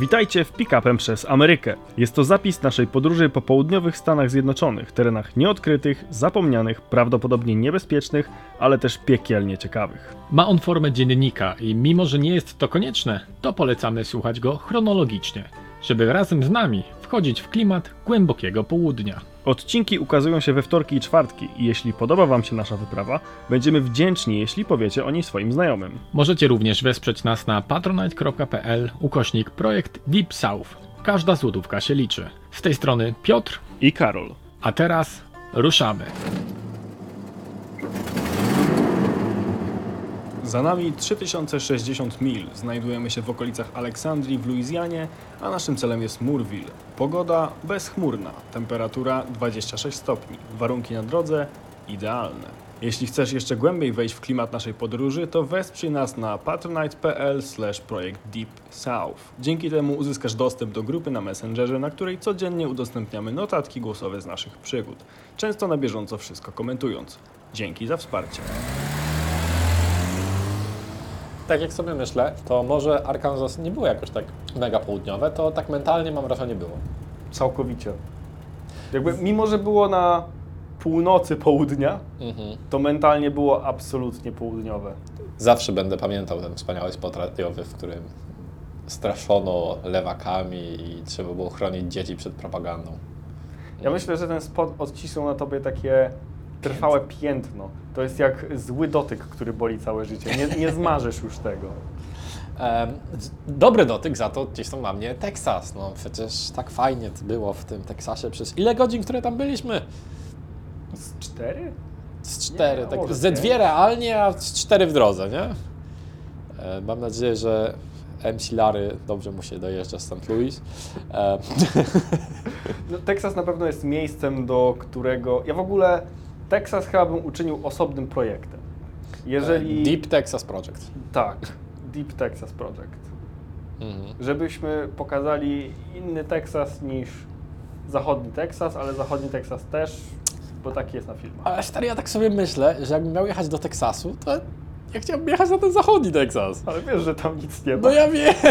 Witajcie w Pick-upem przez Amerykę. Jest to zapis naszej podróży po południowych Stanach Zjednoczonych, terenach nieodkrytych, zapomnianych, prawdopodobnie niebezpiecznych, ale też piekielnie ciekawych. Ma on formę dziennika i mimo, że nie jest to konieczne, to polecamy słuchać go chronologicznie, żeby razem z nami wchodzić w klimat głębokiego południa. Odcinki ukazują się we wtorki i czwartki i jeśli podoba Wam się nasza wyprawa, będziemy wdzięczni, jeśli powiecie o niej swoim znajomym. Możecie również wesprzeć nas na patronite.pl ukośnik projekt Deep South. Każda złotówka się liczy. Z tej strony Piotr, I Karol. a teraz ruszamy. Za nami 3060 mil. Znajdujemy się w okolicach Aleksandrii w Luizjanie, a naszym celem jest Murville. Pogoda bezchmurna, temperatura 26 stopni, warunki na drodze idealne. Jeśli chcesz jeszcze głębiej wejść w klimat naszej podróży, to wesprzyj nas na patronite.pl projekt Deep South. Dzięki temu uzyskasz dostęp do grupy na Messengerze, na której codziennie udostępniamy notatki głosowe z naszych przygód, często na bieżąco wszystko komentując. Dzięki za wsparcie. Tak jak sobie myślę, to może Arkansas nie było jakoś tak mega południowe, to tak mentalnie mam wrażenie było. Całkowicie. Jakby, mimo że było na północy południa, Mhm. to mentalnie było absolutnie południowe. Zawsze będę pamiętał ten wspaniały spot radiowy, w którym straszono lewakami i trzeba było chronić dzieci przed propagandą. Ja myślę, że ten spot odcisnął na tobie takie trwałe piętno. To jest jak zły dotyk, który boli całe życie. Nie, nie zmarzysz już tego. Dobry dotyk za to gdzieś tam na mnie Teksas. No przecież tak fajnie to było w tym Teksasie przez ile godzin, które tam byliśmy? Z cztery? Z cztery, Nie, tak, może ze dwie realnie, a z cztery w drodze, nie? E, Mam nadzieję, że MC Lary dobrze mu się dojeżdża z St. Louis. E, No, Teksas na pewno jest miejscem, do którego... Ja w ogóle Teksas chyba bym uczynił osobnym projektem. Jeżeli... Deep Texas Project. Tak. Deep Texas Project. Mhm. żebyśmy pokazali inny Teksas niż zachodni Teksas, ale zachodni Teksas też, bo taki jest na filmach. Ale stary, ja tak sobie myślę, że jakbym miał jechać do Teksasu, to ja chciałbym jechać na ten zachodni Teksas. Ale wiesz, że tam nic nie ma. No ja wiem.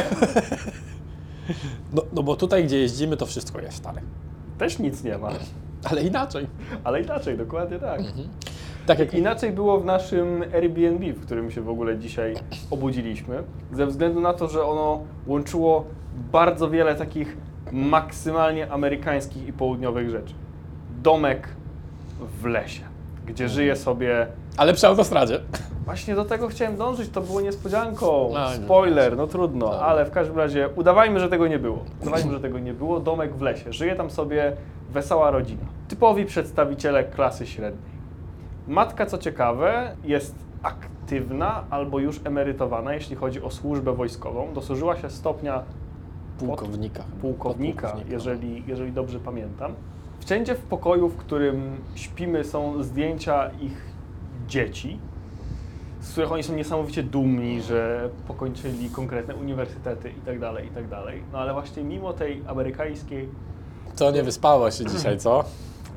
No, no bo tutaj, gdzie jeździmy, to wszystko jest, stary. Też nic nie ma, Ale inaczej. ale inaczej, dokładnie tak. Tak jak Inaczej było w naszym Airbnb, w którym się w ogóle dzisiaj obudziliśmy, ze względu na to, że ono łączyło bardzo wiele takich maksymalnie amerykańskich i południowych rzeczy. Domek w lesie, gdzie żyje sobie Ale przy autostradzie. Właśnie do tego chciałem dążyć, to było niespodzianką. No, nie. Spoiler, no trudno, Dobra. ale w każdym razie udawajmy, że tego nie było. Udawajmy, że tego nie było. Domek w lesie. Żyje tam sobie wesoła rodzina. Typowi przedstawiciele klasy średniej. Matka, co ciekawe, jest aktywna albo już emerytowana, jeśli chodzi o służbę wojskową. Dosłużyła się stopnia Pułkownika. pułkownika, jeżeli, jeżeli dobrze pamiętam. Wszędzie w pokoju, w którym śpimy, są zdjęcia ich dzieci, z których oni są niesamowicie dumni, że pokończyli konkretne uniwersytety i tak dalej, i tak dalej. No ale właśnie mimo tej amerykańskiej, To nie wyspało się dzisiaj, co?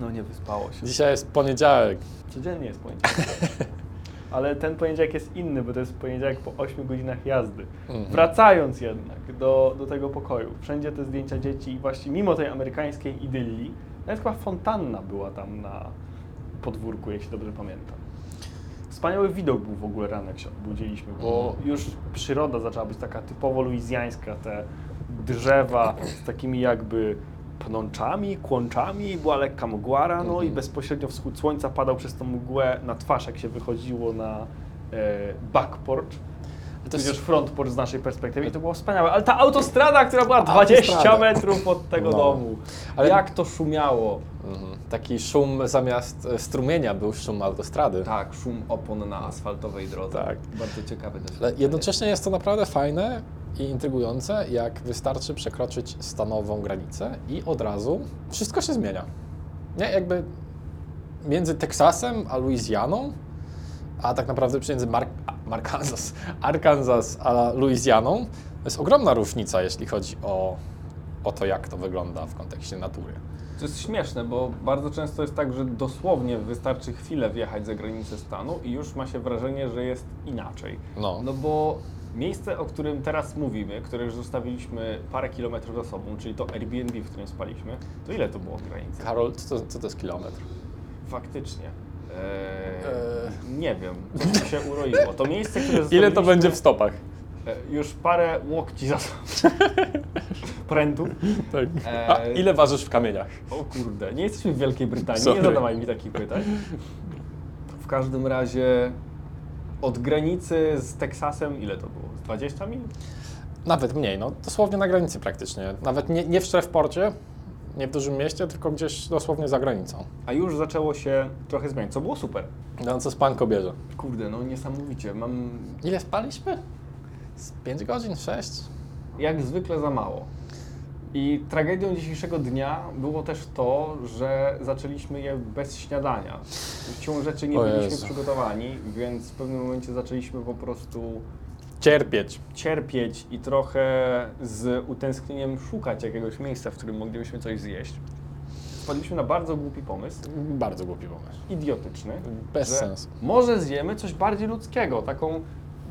no nie wyspało się. Dzisiaj jest poniedziałek. Codziennie jest poniedziałek. Ale ten poniedziałek jest inny, bo to jest poniedziałek po 8 godzinach jazdy. Mhm. Wracając jednak do, do tego pokoju, wszędzie te zdjęcia dzieci właśnie mimo tej amerykańskiej idylii, nawet chyba fontanna była tam na podwórku, jeśli dobrze pamiętam. Wspaniały widok był w ogóle rano, jak się obudziliśmy, bo już przyroda zaczęła być taka typowo luizjańska, te drzewa z takimi jakby pnączami, kłączami, była lekka mgła rano i bezpośrednio wschód słońca padał przez tą mgłę na twarz, jak się wychodziło na e, back porch. To Tudzież jest- front porch z naszej perspektywy i to było wspaniałe. Ale ta autostrada, która była 20 Autostrada. metrów od tego No. domu, Ale- jak to szumiało. Mhm. Taki szum zamiast e, strumienia był szum autostrady. Tak, szum opon na asfaltowej drodze. Tak. Bardzo ciekawe Ale doświadczenie. jednocześnie jest to naprawdę fajne i intrygujące, jak wystarczy przekroczyć stanową granicę i od razu wszystko się zmienia. Nie, jakby między Teksasem a Luizjaną, a tak naprawdę między Mar- Arkansas, Arkansas a Luizjaną, to jest ogromna różnica, jeśli chodzi o, o to, jak to wygląda w kontekście natury. To jest śmieszne, bo bardzo często jest tak, że dosłownie wystarczy chwilę wjechać za granicę stanu i już ma się wrażenie, że jest inaczej. No. No bo miejsce, o którym teraz mówimy, które już zostawiliśmy parę kilometrów za sobą, czyli to Airbnb, w którym spaliśmy, to ile to było od granicy? Karol, co to, co to jest kilometr? Faktycznie. Eee, Nie wiem, co tu się uroiło. To miejsce, które Ile to będzie w stopach? e, Już parę łokci za sobą. Prętu. Tak. Eee, A ile ważysz w kamieniach? O kurde, nie jesteśmy w Wielkiej Brytanii, Sorry. nie zadawaj mi takich pytań. W każdym razie od granicy z Teksasem ile to było? Z 20 mil? Nawet mniej, no dosłownie na granicy praktycznie. Nawet nie, nie w Shrevporcie, nie w dużym mieście, tylko gdzieś dosłownie za granicą. A już zaczęło się trochę zmieniać, co było super. No co spanko bierze. Kurde, no niesamowicie. Mam Ile spaliśmy? Z 5 godzin? 6? jak zwykle za mało. I tragedią dzisiejszego dnia było też to, że zaczęliśmy je bez śniadania. Siłą rzeczy nie O byliśmy Jezu. przygotowani, więc w pewnym momencie zaczęliśmy po prostu Cierpieć. cierpieć i trochę z utęsknieniem szukać jakiegoś miejsca, w którym moglibyśmy coś zjeść. Wpadliśmy na bardzo głupi pomysł, Bardzo głupi pomysł. idiotyczny, Bez że sensu. może zjemy coś bardziej ludzkiego, taką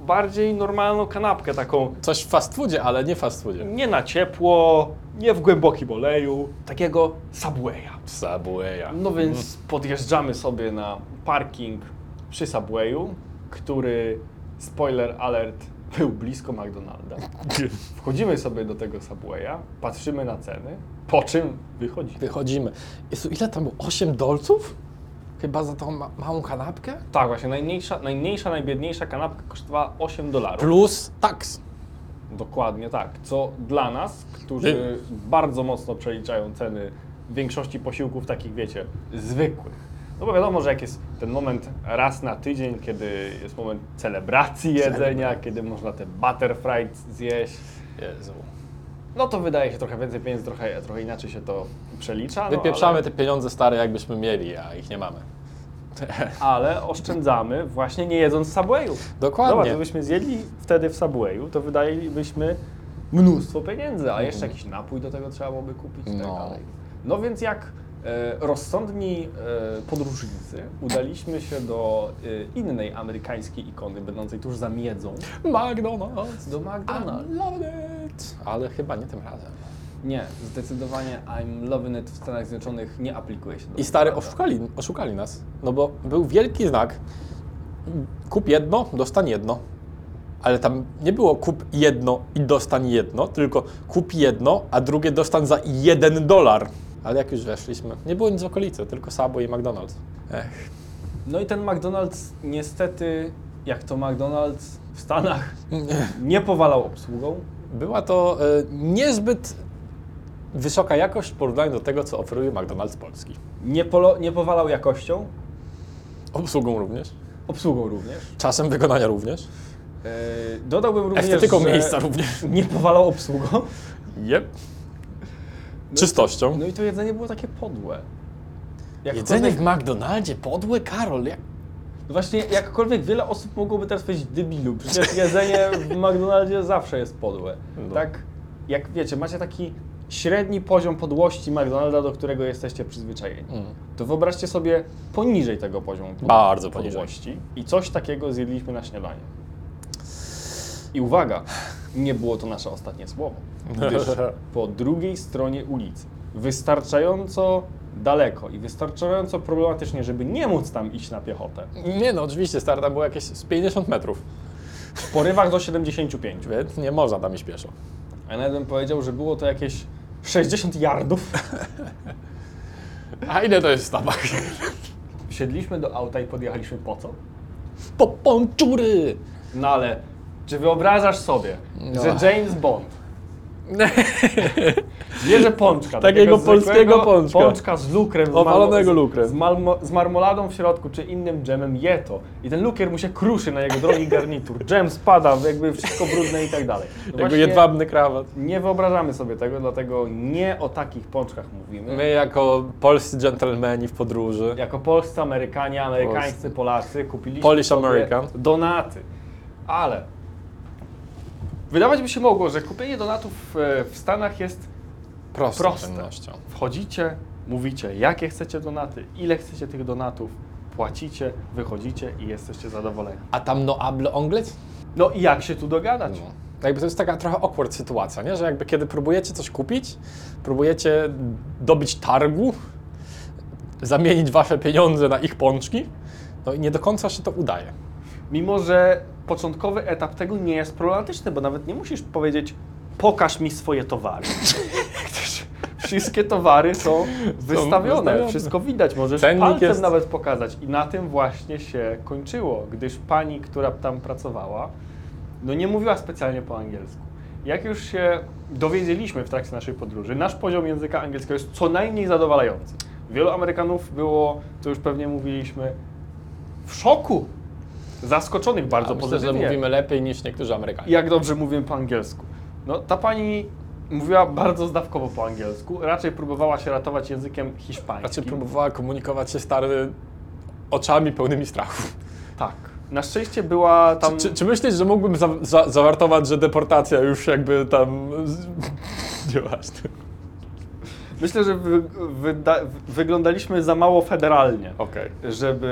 bardziej normalną kanapkę, taką Coś w fast foodzie, ale nie fast foodzie. nie na ciepło, nie w głębokim oleju, takiego Subwaya. Subwaya. No więc podjeżdżamy sobie na parking przy Subwayu, który, spoiler alert, był blisko McDonalda. Wchodzimy sobie do tego Subwaya, patrzymy na ceny, po czym wychodzimy. Wychodzimy. Jezu, ile tam było? 8 dolców? Chyba za tą ma małą kanapkę? Tak, właśnie, najmniejsza, najmniejsza, najbiedniejsza kanapka kosztowała 8 dolarów. Plus taks. Dokładnie tak. Co dla nas, którzy bardzo mocno przeliczają ceny większości posiłków takich, wiecie, zwykłych. No bo wiadomo, że jak jest ten moment raz na tydzień, kiedy jest moment celebracji jedzenia, kiedy można te butterfries zjeść, Jezu. no to wydaje się trochę więcej pieniędzy, trochę, trochę inaczej się to przelicza. No, Wypieprzamy te pieniądze stare, jakbyśmy mieli, a ich nie mamy. ale oszczędzamy właśnie nie jedząc Subwayu. Dokładnie. Zobacz, gdybyśmy zjedli wtedy w Subwayu, to wydalibyśmy mnóstwo pieniędzy, a jeszcze jakiś napój do tego trzeba byłoby kupić i tak No. dalej. No więc jak rozsądni e, podróżnicy udaliśmy się do e, innej amerykańskiej ikony, będącej tuż za miedzą, McDonald's. do McDonald's. I love it. Ale chyba nie tym razem. Nie, zdecydowanie I'm loving it w Stanach Zjednoczonych nie aplikuje się do I stary, oszukali, oszukali nas. No bo był wielki znak. Kup jedno, dostań jedno. Ale tam nie było kup jedno i dostań jedno, tylko kup jedno, a drugie dostań za jeden dolar. Ale jak już weszliśmy, nie było nic w okolicy, tylko Subway i McDonald's. Ech. No i ten McDonald's niestety, jak to McDonald's w Stanach, nie powalał obsługą. Była to e, niezbyt wysoka jakość w porównaniu do tego, co oferuje McDonald's Polski. Nie, polo, nie powalał jakością, Obsługą również. obsługą również. Czasem wykonania również. Yy, dodałbym również, Estetyką że miejsca również. nie powalał obsługą. Yep. Czystością. No i to jedzenie było takie podłe. Jedzenie w McDonaldzie, podłe Karol, jak... No Właśnie jakkolwiek wiele osób mogłoby teraz powiedzieć debilu, przecież jedzenie w McDonaldzie zawsze jest podłe. No. Tak, jak wiecie, macie taki średni poziom podłości McDonalda, do którego jesteście przyzwyczajeni. Mm. To wyobraźcie sobie poniżej tego poziomu pod- Bardzo poniżej. podłości i coś takiego zjedliśmy na śniadanie. I uwaga, nie było to nasze ostatnie słowo, gdyż po drugiej stronie ulicy, wystarczająco daleko i wystarczająco problematycznie, żeby nie móc tam iść na piechotę, Nie no, oczywiście, stary, tam było jakieś z 50 metrów, w porywach do 75. więc nie można tam iść pieszo. A nawet bym powiedział, że było to jakieś 60 yardów. A ile to jest w Stanach? Wsiedliśmy do auta i podjechaliśmy po co? Po ponczury! No ale czy wyobrażasz sobie, No. że James Bond bierze pączka, Takiego polskiego pączka. pączka z lukrem, z, lukrem. Z, malmo, z marmoladą w środku, czy innym dżemem, je to. I ten lukier mu się kruszy na jego drogi garnitur. Dżem spada, jakby wszystko brudne i tak dalej. No Jego właśnie jedwabny krawat. Nie wyobrażamy sobie tego, dlatego nie o takich pączkach mówimy. My jako polscy dżentelmeni w podróży. Jako polscy Amerykanie, amerykańscy Polscy. Polacy kupiliśmy Polish sobie American. donaty. Ale wydawać by się mogło, że kupienie donatów e, w Stanach jest proste. czynnością. Wchodzicie mówicie, jakie chcecie donaty, ile chcecie tych donatów, płacicie, wychodzicie i jesteście zadowoleni. A tam no able anglais? No i jak się tu dogadać? No. Jakby to jest taka trochę awkward sytuacja, nie? że jakby kiedy próbujecie coś kupić, próbujecie dobić targu, zamienić wasze pieniądze na ich pączki, no i nie do końca się to udaje. Mimo, że początkowy etap tego nie jest problematyczny, bo nawet nie musisz powiedzieć, pokaż mi swoje towary. Wszystkie towary są wystawione, wystawione. wszystko widać, możesz Cennik palcem jest- nawet pokazać. I na tym właśnie się kończyło, gdyż pani, która tam pracowała, no nie mówiła specjalnie po angielsku. Jak już się dowiedzieliśmy w trakcie naszej podróży, nasz poziom języka angielskiego jest co najmniej zadowalający. Wielu Amerykanów było, to już pewnie mówiliśmy, w szoku, zaskoczonych bardzo A myślę, pozytywnie. że mówimy lepiej niż niektórzy Amerykanie. Jak dobrze mówię po angielsku. No, ta pani mówiła bardzo zdawkowo po angielsku, raczej próbowała się ratować językiem hiszpańskim. Raczej próbowała komunikować się stary oczami pełnymi strachu. Tak. Na szczęście była tam... Czy, czy myślisz, że mógłbym za, za, zawartować, że deportacja już jakby tam... Nieważne. Myślę, że wy, wyda, wyglądaliśmy za mało federalnie, Okej. żeby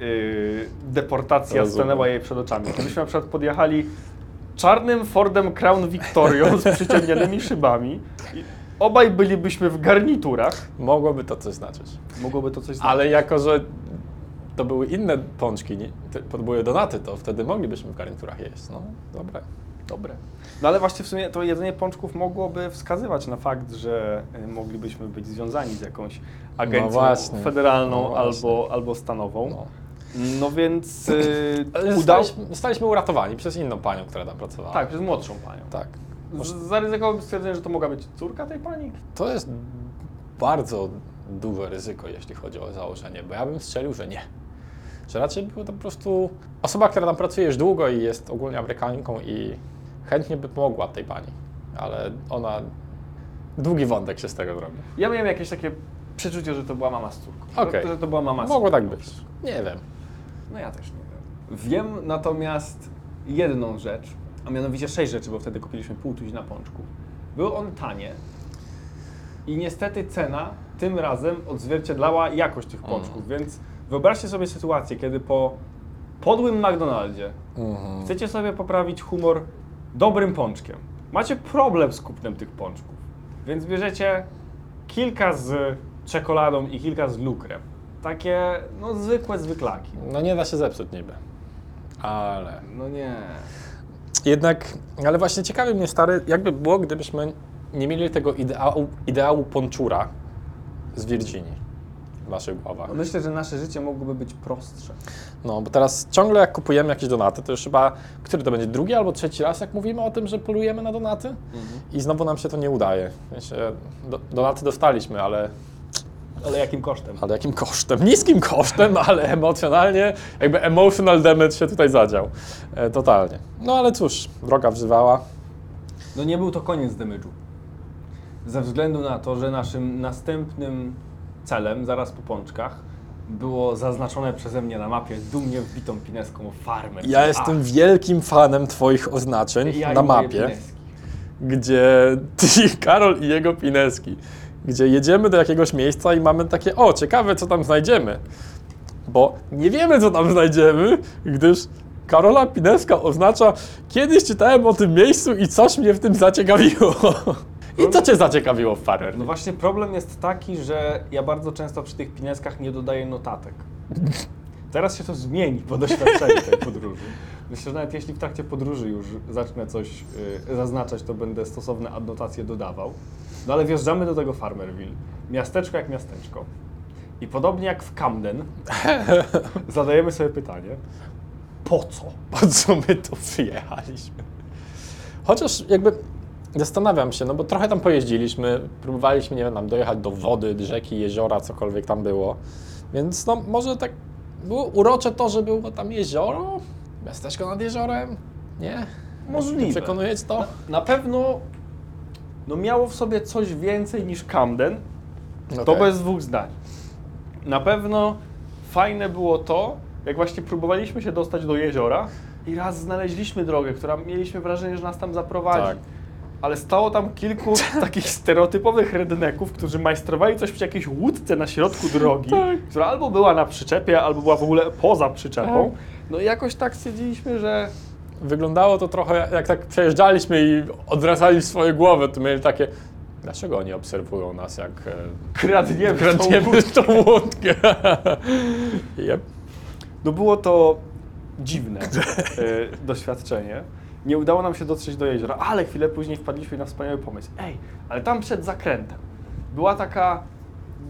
y, deportacja Rozumiem. stanęła jej przed oczami. Gdybyśmy na przykład podjechali czarnym Fordem Crown Victorią z przyciemnionymi szybami, i obaj bylibyśmy w garniturach, Mogłoby to coś znaczyć. mogłoby to coś znaczyć. Ale jako, że to były inne pączki, nie, te- to były donaty, to wtedy moglibyśmy w garniturach jeść. No, dobre. Dobre. No ale właśnie w sumie to jedzenie pączków mogłoby wskazywać na fakt, że y, moglibyśmy być związani z jakąś agencją No właśnie. federalną No albo, albo stanową. No. No, więc y, Ale udało... zostaliśmy, zostaliśmy uratowani przez inną panią, która tam pracowała. Tak, przez młodszą panią. Tak. Z- Zaryzykowałbym stwierdzenie, że to mogła być córka tej pani? To jest bardzo duże ryzyko, jeśli chodzi o założenie, bo ja bym strzelił, że nie. Że raczej było to po prostu osoba, która tam pracuje już długo i jest ogólnie Amerykanką i chętnie by pomogła tej pani, ale ona... Długi wątek się z tego zrobił. Ja miałem jakieś takie przeczucie, że to była mama z córką. Okej. Że, to była mama z Mogło córką. tak być. Nie wiem. No ja też nie wiem. Wiem natomiast jedną rzecz, A mianowicie sześć rzeczy, bo wtedy kupiliśmy pół tuzina pączków. Były one tanie i niestety cena tym razem odzwierciedlała jakość tych pączków, więc wyobraźcie sobie sytuację, kiedy po podłym McDonaldzie Mhm. chcecie sobie poprawić humor dobrym pączkiem. Macie problem z kupnem tych pączków, więc bierzecie kilka z czekoladą i kilka z lukrem. Takie, no, zwykłe zwyklaki. No nie da się zepsuć niby. Ale... no nie. Jednak, ale właśnie ciekawi mnie stary, jakby było, gdybyśmy nie mieli tego ideału, ideału ponczura z Virginii w naszych głowach. Myślę, że nasze życie mogłoby być prostsze. No, bo teraz ciągle jak kupujemy jakieś donaty, to już chyba, który to będzie drugi albo trzeci raz, jak mówimy o tym, że polujemy na donaty i znowu nam się to nie udaje. Do, donaty dostaliśmy, ale, Ale jakim kosztem? ale jakim kosztem? Niskim kosztem, ale emocjonalnie, jakby emotional damage się tutaj zadział. E, totalnie. No ale cóż, droga wzywała. No nie był to koniec damage'u. Ze względu na to, że naszym następnym celem, zaraz po pączkach, było zaznaczone przeze mnie na mapie dumnie wbitą pineską farmę. Ja jestem wielkim fanem Twoich oznaczeń ja na mapie. gdzie ty, Karol i jego pineski, gdzie jedziemy do jakiegoś miejsca i mamy takie, o, ciekawe, co tam znajdziemy. Bo nie wiemy, co tam znajdziemy, gdyż Karola Pineska oznacza, kiedyś czytałem o tym miejscu i coś mnie w tym zaciekawiło. I co cię zaciekawiło w Farrer? No właśnie problem jest taki, że ja bardzo często przy tych pineskach nie dodaję notatek. Teraz się to zmieni po doświadczeniu tej podróży. Myślę, że nawet jeśli w trakcie podróży już zacznę coś y, zaznaczać, to będę stosowne adnotacje dodawał. No ale wjeżdżamy do tego Farmerville. Miasteczko jak miasteczko. I podobnie jak w Camden, zadajemy sobie pytanie, po co? Po co my tu przyjechaliśmy? Chociaż jakby zastanawiam się, no bo trochę tam pojeździliśmy, próbowaliśmy, nie wiem, tam dojechać do wody, rzeki, jeziora, cokolwiek tam było. Więc no może tak było urocze to, że było tam jezioro, miasteczko nad jeziorem, nie? Możliwe. Przekonuje cię to? Na pewno no miało w sobie coś więcej niż Camden, To Okej. bez dwóch zdań. Na pewno fajne było to, jak właśnie próbowaliśmy się dostać do jeziora i raz znaleźliśmy drogę, która mieliśmy wrażenie, że nas tam zaprowadzi. Tak. Ale stało tam kilku takich stereotypowych redneków, którzy majstrowali coś przy jakiejś łódce na środku drogi, która albo była na przyczepie, albo była w ogóle poza przyczepą. No i jakoś tak stwierdziliśmy, że Wyglądało to trochę jak tak przejeżdżaliśmy i odwracali swoje głowy, to mieli takie, dlaczego oni obserwują nas jak e, kradniemy, tą łódkę. tą łódkę. Jep. No było to dziwne e, doświadczenie. Nie udało nam się dotrzeć do jeziora, ale chwilę później wpadliśmy na wspaniały pomysł. Ej, ale tam przed zakrętem była taka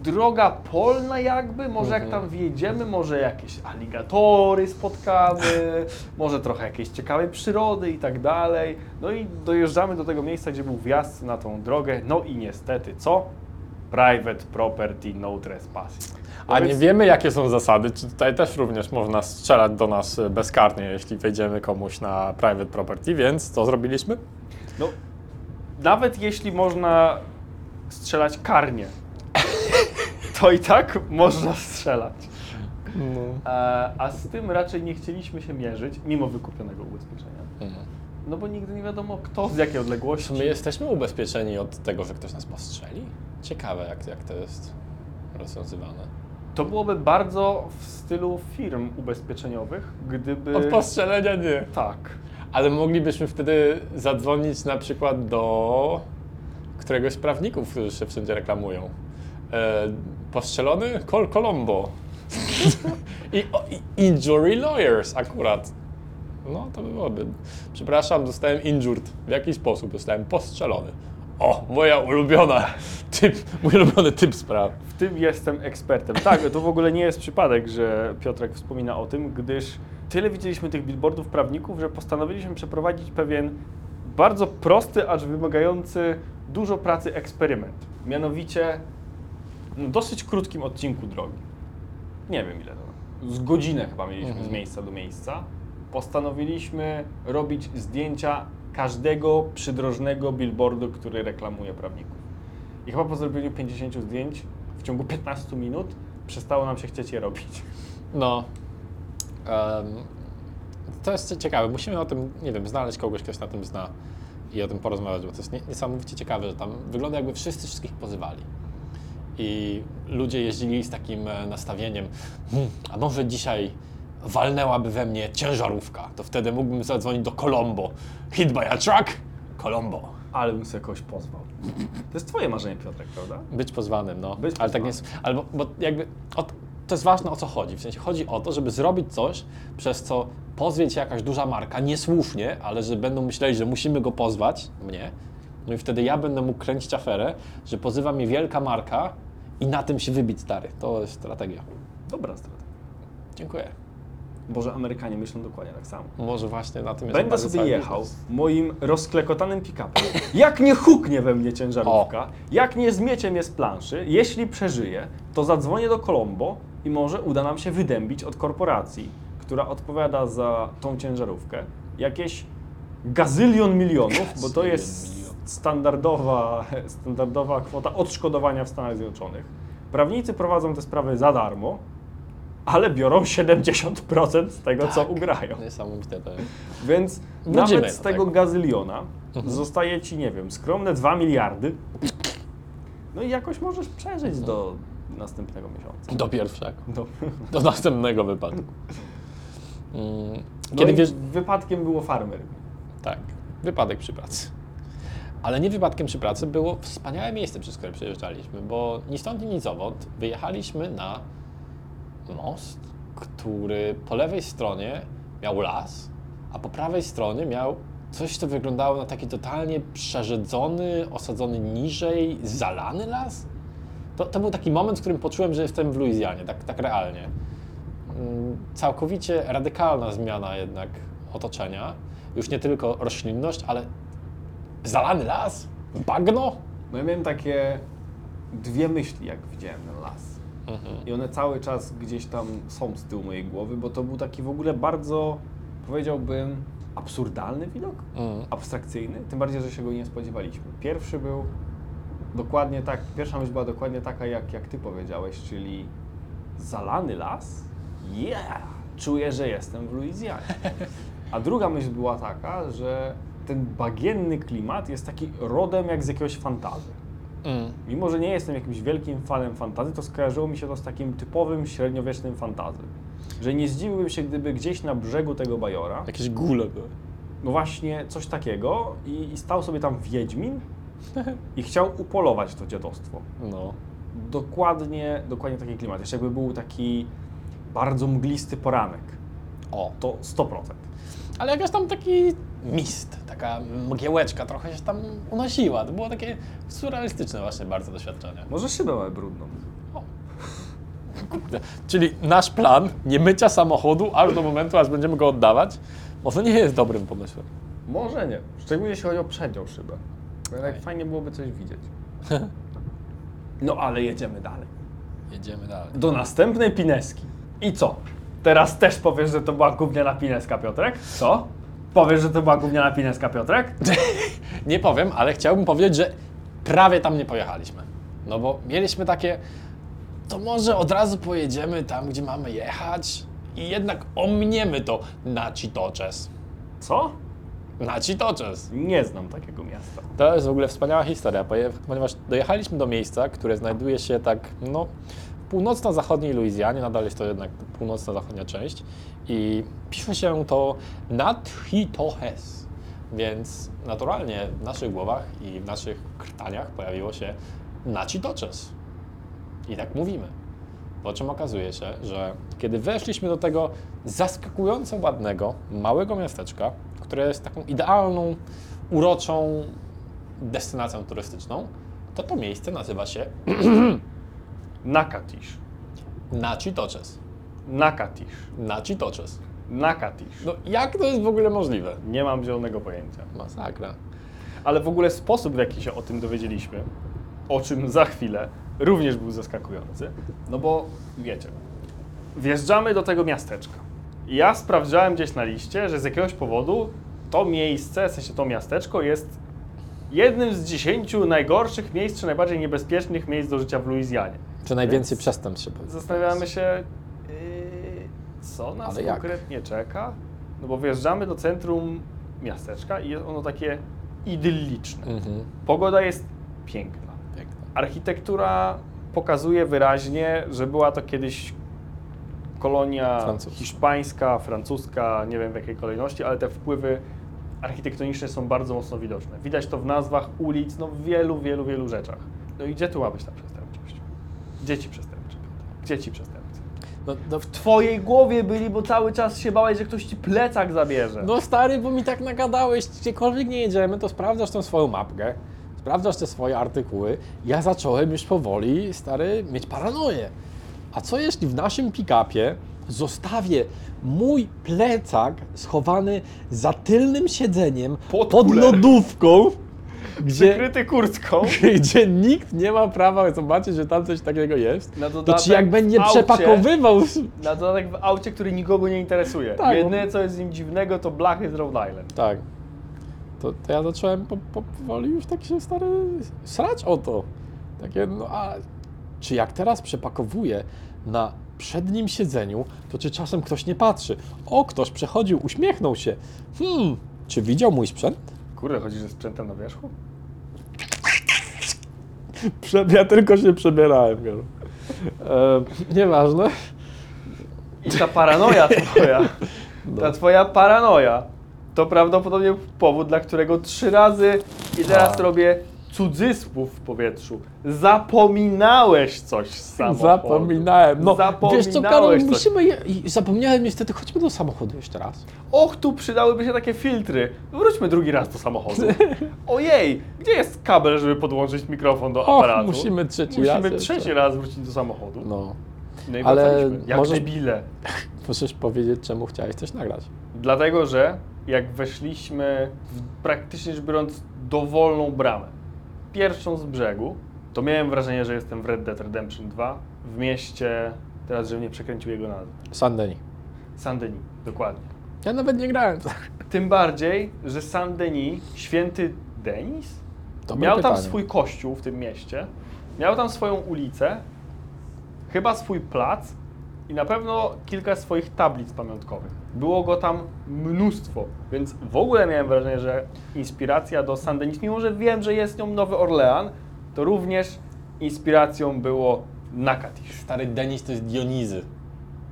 droga polna jakby, może jak tam wjedziemy, może jakieś aligatory spotkamy, może trochę jakiejś ciekawej przyrody i tak dalej. No i dojeżdżamy do tego miejsca, gdzie był wjazd na tą drogę, no i niestety co? Private property, no trespassing. A nie wiemy, jakie są zasady. Czy tutaj też również można strzelać do nas bezkarnie, jeśli wejdziemy komuś na private property, więc co zrobiliśmy? No, nawet jeśli można strzelać karnie, to i tak można strzelać. E, a z tym raczej nie chcieliśmy się mierzyć, mimo wykupionego ubezpieczenia. No bo nigdy nie wiadomo kto, z jakiej odległości. Czy my jesteśmy ubezpieczeni od tego, że ktoś nas postrzeli? Ciekawe, jak, jak to jest rozwiązywane. To byłoby bardzo w stylu firm ubezpieczeniowych, gdyby... Od postrzelenia nie. Tak. Ale moglibyśmy wtedy zadzwonić na przykład do któregoś z prawników, którzy się wszędzie reklamują. E, postrzelony? Col Colombo. I, o, I injury lawyers akurat. No to byłoby. Przepraszam, zostałem injured. W jaki sposób? Zostałem postrzelony. O, moja ulubiona typ, mój ulubiony typ spraw. W tym jestem ekspertem. Tak, to w ogóle nie jest przypadek, że Piotrek wspomina o tym, gdyż tyle widzieliśmy tych billboardów prawników, że postanowiliśmy przeprowadzić pewien bardzo prosty, acz wymagający dużo pracy eksperyment. Mianowicie no, dosyć krótkim odcinku drogi. Nie wiem ile to. Z godzinę chyba mieliśmy Mhm. z miejsca do miejsca. Postanowiliśmy robić zdjęcia każdego przydrożnego billboardu, który reklamuje prawników. I chyba po zrobieniu 50 zdjęć w ciągu 15 minut przestało nam się chcieć je robić. No. em, to jest ciekawe. Musimy o tym, nie wiem, znaleźć kogoś, kto się na tym zna i o tym porozmawiać, bo to jest nie- niesamowicie ciekawe, że tam wygląda jakby wszyscy wszystkich pozywali. I ludzie jeździli z takim e, nastawieniem, hmm, a może dzisiaj walnęłaby we mnie ciężarówka, to wtedy mógłbym zadzwonić do Colombo. Hit by a truck? Colombo. Ale bym sobie kogoś pozwał. To jest twoje marzenie, Piotrek, prawda? Być pozwanym, no. Być ale tak nie jest. Albo, bo jakby o, to- to jest ważne o co chodzi. W sensie chodzi o to, żeby zrobić coś, przez co pozwie cię jakaś duża marka, niesłusznie, ale że będą myśleli, że musimy go pozwać, mnie. No i wtedy ja będę mógł kręcić aferę, że pozywa mnie wielka marka i na tym się wybić stary. To jest strategia. Dobra strategia. Dziękuję. Boże, Amerykanie myślą dokładnie tak samo. Może właśnie na tym jest Będę sobie cały jechał biznes. moim rozklekotanym pick-upem. Jak nie huknie we mnie ciężarówka, jak nie zmiecie mnie z planszy, jeśli przeżyję, to zadzwonię do Colombo i może uda nam się wydębić od korporacji, która odpowiada za tą ciężarówkę, jakieś gazylion milionów, bo to Gazylion jest milionów. standardowa, standardowa kwota odszkodowania w Stanach Zjednoczonych. Prawnicy prowadzą te sprawy za darmo, ale biorą 70% z tego, co Tak. ugrają. Niesamowite to jest. Więc Wrócimy nawet z do tego tego. gazyliona Mhm. zostaje ci, nie wiem, skromne 2 miliardy. No i jakoś możesz przeżyć do następnego miesiąca. Do pierwszego. Do, Do następnego wypadku. Mm, no Kiedy i wiesz, wypadkiem było farmer. Tak, wypadek przy pracy. Ale nie wypadkiem przy pracy było wspaniałe miejsce, przez które przejeżdżaliśmy, bo ni stąd, ni zowąd wyjechaliśmy na most, który po lewej stronie miał las, a po prawej stronie miał coś, co wyglądało na taki totalnie przerzedzony, osadzony niżej, zalany las. To, to był taki moment, w którym poczułem, że jestem w Luizjanie, tak, tak realnie. Mm, Całkowicie radykalna zmiana jednak otoczenia. Już nie tylko roślinność, ale zalany las, bagno. No ja miałem takie dwie myśli, jak widziałem ten las. I one cały czas gdzieś tam są z tyłu mojej głowy, bo to był taki w ogóle bardzo, powiedziałbym, absurdalny widok. Mm. abstrakcyjny, tym bardziej, że się go nie spodziewaliśmy. Pierwszy był dokładnie tak, pierwsza myśl była dokładnie taka, jak, jak ty powiedziałeś, czyli zalany las? Yeah! Czuję, że jestem w Luizjanie. A druga myśl była taka, że ten bagienny klimat jest taki rodem jak z jakiegoś fantazy. Mm. Mimo, że nie jestem jakimś wielkim fanem fantazy, to skojarzyło mi się to z takim typowym średniowiecznym fantazy. Że nie zdziwiłbym się, gdyby gdzieś na brzegu tego bajora, Jakieś gule były. no właśnie coś takiego i, i stał sobie tam Wiedźmin i chciał upolować to dziadostwo. No. Dokładnie, dokładnie taki klimat. Jeszcze jakby był taki bardzo mglisty poranek, O. to 100%. Ale jakaś tam taki mist, taka mgiełeczka trochę się tam unosiła. To było takie surrealistyczne właśnie bardzo doświadczenie. Może szybę mamy brudną. Kurde. Czyli nasz plan nie mycia samochodu aż do momentu, aż będziemy go oddawać, może nie jest dobrym pomysłem. Może nie. Szczególnie jeśli chodzi o przednią szybę. Jednak fajnie byłoby coś widzieć. No ale jedziemy dalej. Jedziemy dalej. Do następnej pineski. I co? Teraz też powiesz, że to była gówniana pineska, Piotrek? Co? Powiesz, że to była gówniana pineska, Piotrek? Nie powiem, ale chciałbym powiedzieć, że prawie tam nie pojechaliśmy. No bo mieliśmy takie, to może od razu pojedziemy tam, gdzie mamy jechać i jednak ominiemy to na Citoches. Co? Na Citoches. Nie znam takiego miasta. To jest w ogóle wspaniała historia, ponieważ dojechaliśmy do miejsca, które znajduje się tak, no, północno-zachodniej Luizjanie, nadal jest to jednak północno-zachodnia część i pisze się to Natchitoches, więc naturalnie w naszych głowach i w naszych krtaniach pojawiło się Nachitoches. I tak mówimy. Po czym okazuje się, że kiedy weszliśmy do tego zaskakująco ładnego, małego miasteczka, które jest taką idealną, uroczą destynacją turystyczną, to to miejsce nazywa się Nakatisz. Nachitoches. Nakatisz. Nachitoches. Nakatisz. No jak to jest w ogóle możliwe? Nie mam zielonego pojęcia. Masakra. Ale w ogóle sposób, w jaki się o tym dowiedzieliśmy, o czym za chwilę, również był zaskakujący. No bo wiecie, wjeżdżamy do tego miasteczka. Ja sprawdzałem gdzieś na liście, że z jakiegoś powodu to miejsce, w sensie to miasteczko jest jednym z dziesięciu najgorszych miejsc, czy najbardziej niebezpiecznych miejsc do życia w Luizjanie. Czy najwięcej przestępstw się pojawi? Zastanawiamy się, yy, co nas Ale jak? konkretnie czeka. No bo wjeżdżamy do centrum miasteczka i jest ono takie idylliczne. Mhm. Pogoda jest piękna. Piękne. Architektura pokazuje wyraźnie, że była to kiedyś kolonia Francuska. hiszpańska, francuska, nie wiem w jakiej kolejności, ale te wpływy architektoniczne są bardzo mocno widoczne. Widać to w nazwach ulic, no w wielu, wielu, wielu rzeczach. No i gdzie tu ma być ta przestępczość? Gdzie ci przestępczy? Gdzie ci przestępcy? No, no, W twojej głowie byli, bo cały czas się bałeś, że ktoś ci plecak zabierze. no stary, bo mi tak nagadałeś, gdziekolwiek nie jedziemy, to sprawdzasz tą swoją mapkę, sprawdzasz te swoje artykuły. Ja zacząłem już powoli, stary, mieć paranoję. A co jeśli w naszym pick-upie zostawię mój plecak schowany za tylnym siedzeniem Pod pod, lodówką, gdzie, Przykryty kurtką. gdzie nikt nie ma prawa zobaczyć, że tam coś takiego jest, Na to ci jak będzie aucie- przepakowywał... Na dodatek w aucie, który nikogo nie interesuje. Tak, Jedyne co jest z nim dziwnego to blachy z Rhode Island. Tak. To, to ja zacząłem po, po, powoli już tak się stary srać o to. Takie, no a czy jak teraz przepakowuję na przednim siedzeniu, to czy czasem ktoś nie patrzy? O, ktoś przechodził, uśmiechnął się. Hmm, czy widział mój sprzęt? Kurde, chodzi, że sprzętem na wierzchu? Prze- Ja tylko się przebierałem. E, nieważne. I ta paranoja twoja, ta twoja paranoja, to prawdopodobnie powód, dla którego trzy razy, i teraz Tak. robię cudzysłów w powietrzu, zapominałeś coś z samochodu. Zapominałem. No, wiesz co, Karol, Zapominałeś coś. musimy... Je... Zapomniałem niestety, chodźmy do samochodu jeszcze raz. Och, tu przydałyby się takie filtry. Wróćmy drugi raz do samochodu. Ojej, gdzie jest kabel, żeby podłączyć mikrofon do Och, aparatu? musimy trzeci raz Musimy jeszcze. trzeci raz wrócić do samochodu. No. No i Ale wracaliśmy. Jak możesz- debile. Możesz powiedzieć, czemu chciałeś coś nagrać? Dlatego, że jak weszliśmy w praktycznie rzecz biorąc dowolną bramę, pierwszą z brzegu, to miałem wrażenie, że jestem w Red Dead Redemption 2 w mieście, teraz żebym nie przekręcił jego nazwy, Saint-Denis. Saint-Denis, dokładnie. Ja nawet nie grałem. Tym bardziej, że Saint-Denis, święty Denis, Dobre miał tam pytanie. swój kościół w tym mieście, miał tam swoją ulicę, chyba swój plac i na pewno kilka swoich tablic pamiątkowych. Było go tam mnóstwo, więc w ogóle miałem wrażenie, że inspiracja do Saint-Denis, mimo że wiem, że jest nią Nowy Orlean, to również inspiracją było Nakatisz. Stary Denis to jest Dionizy.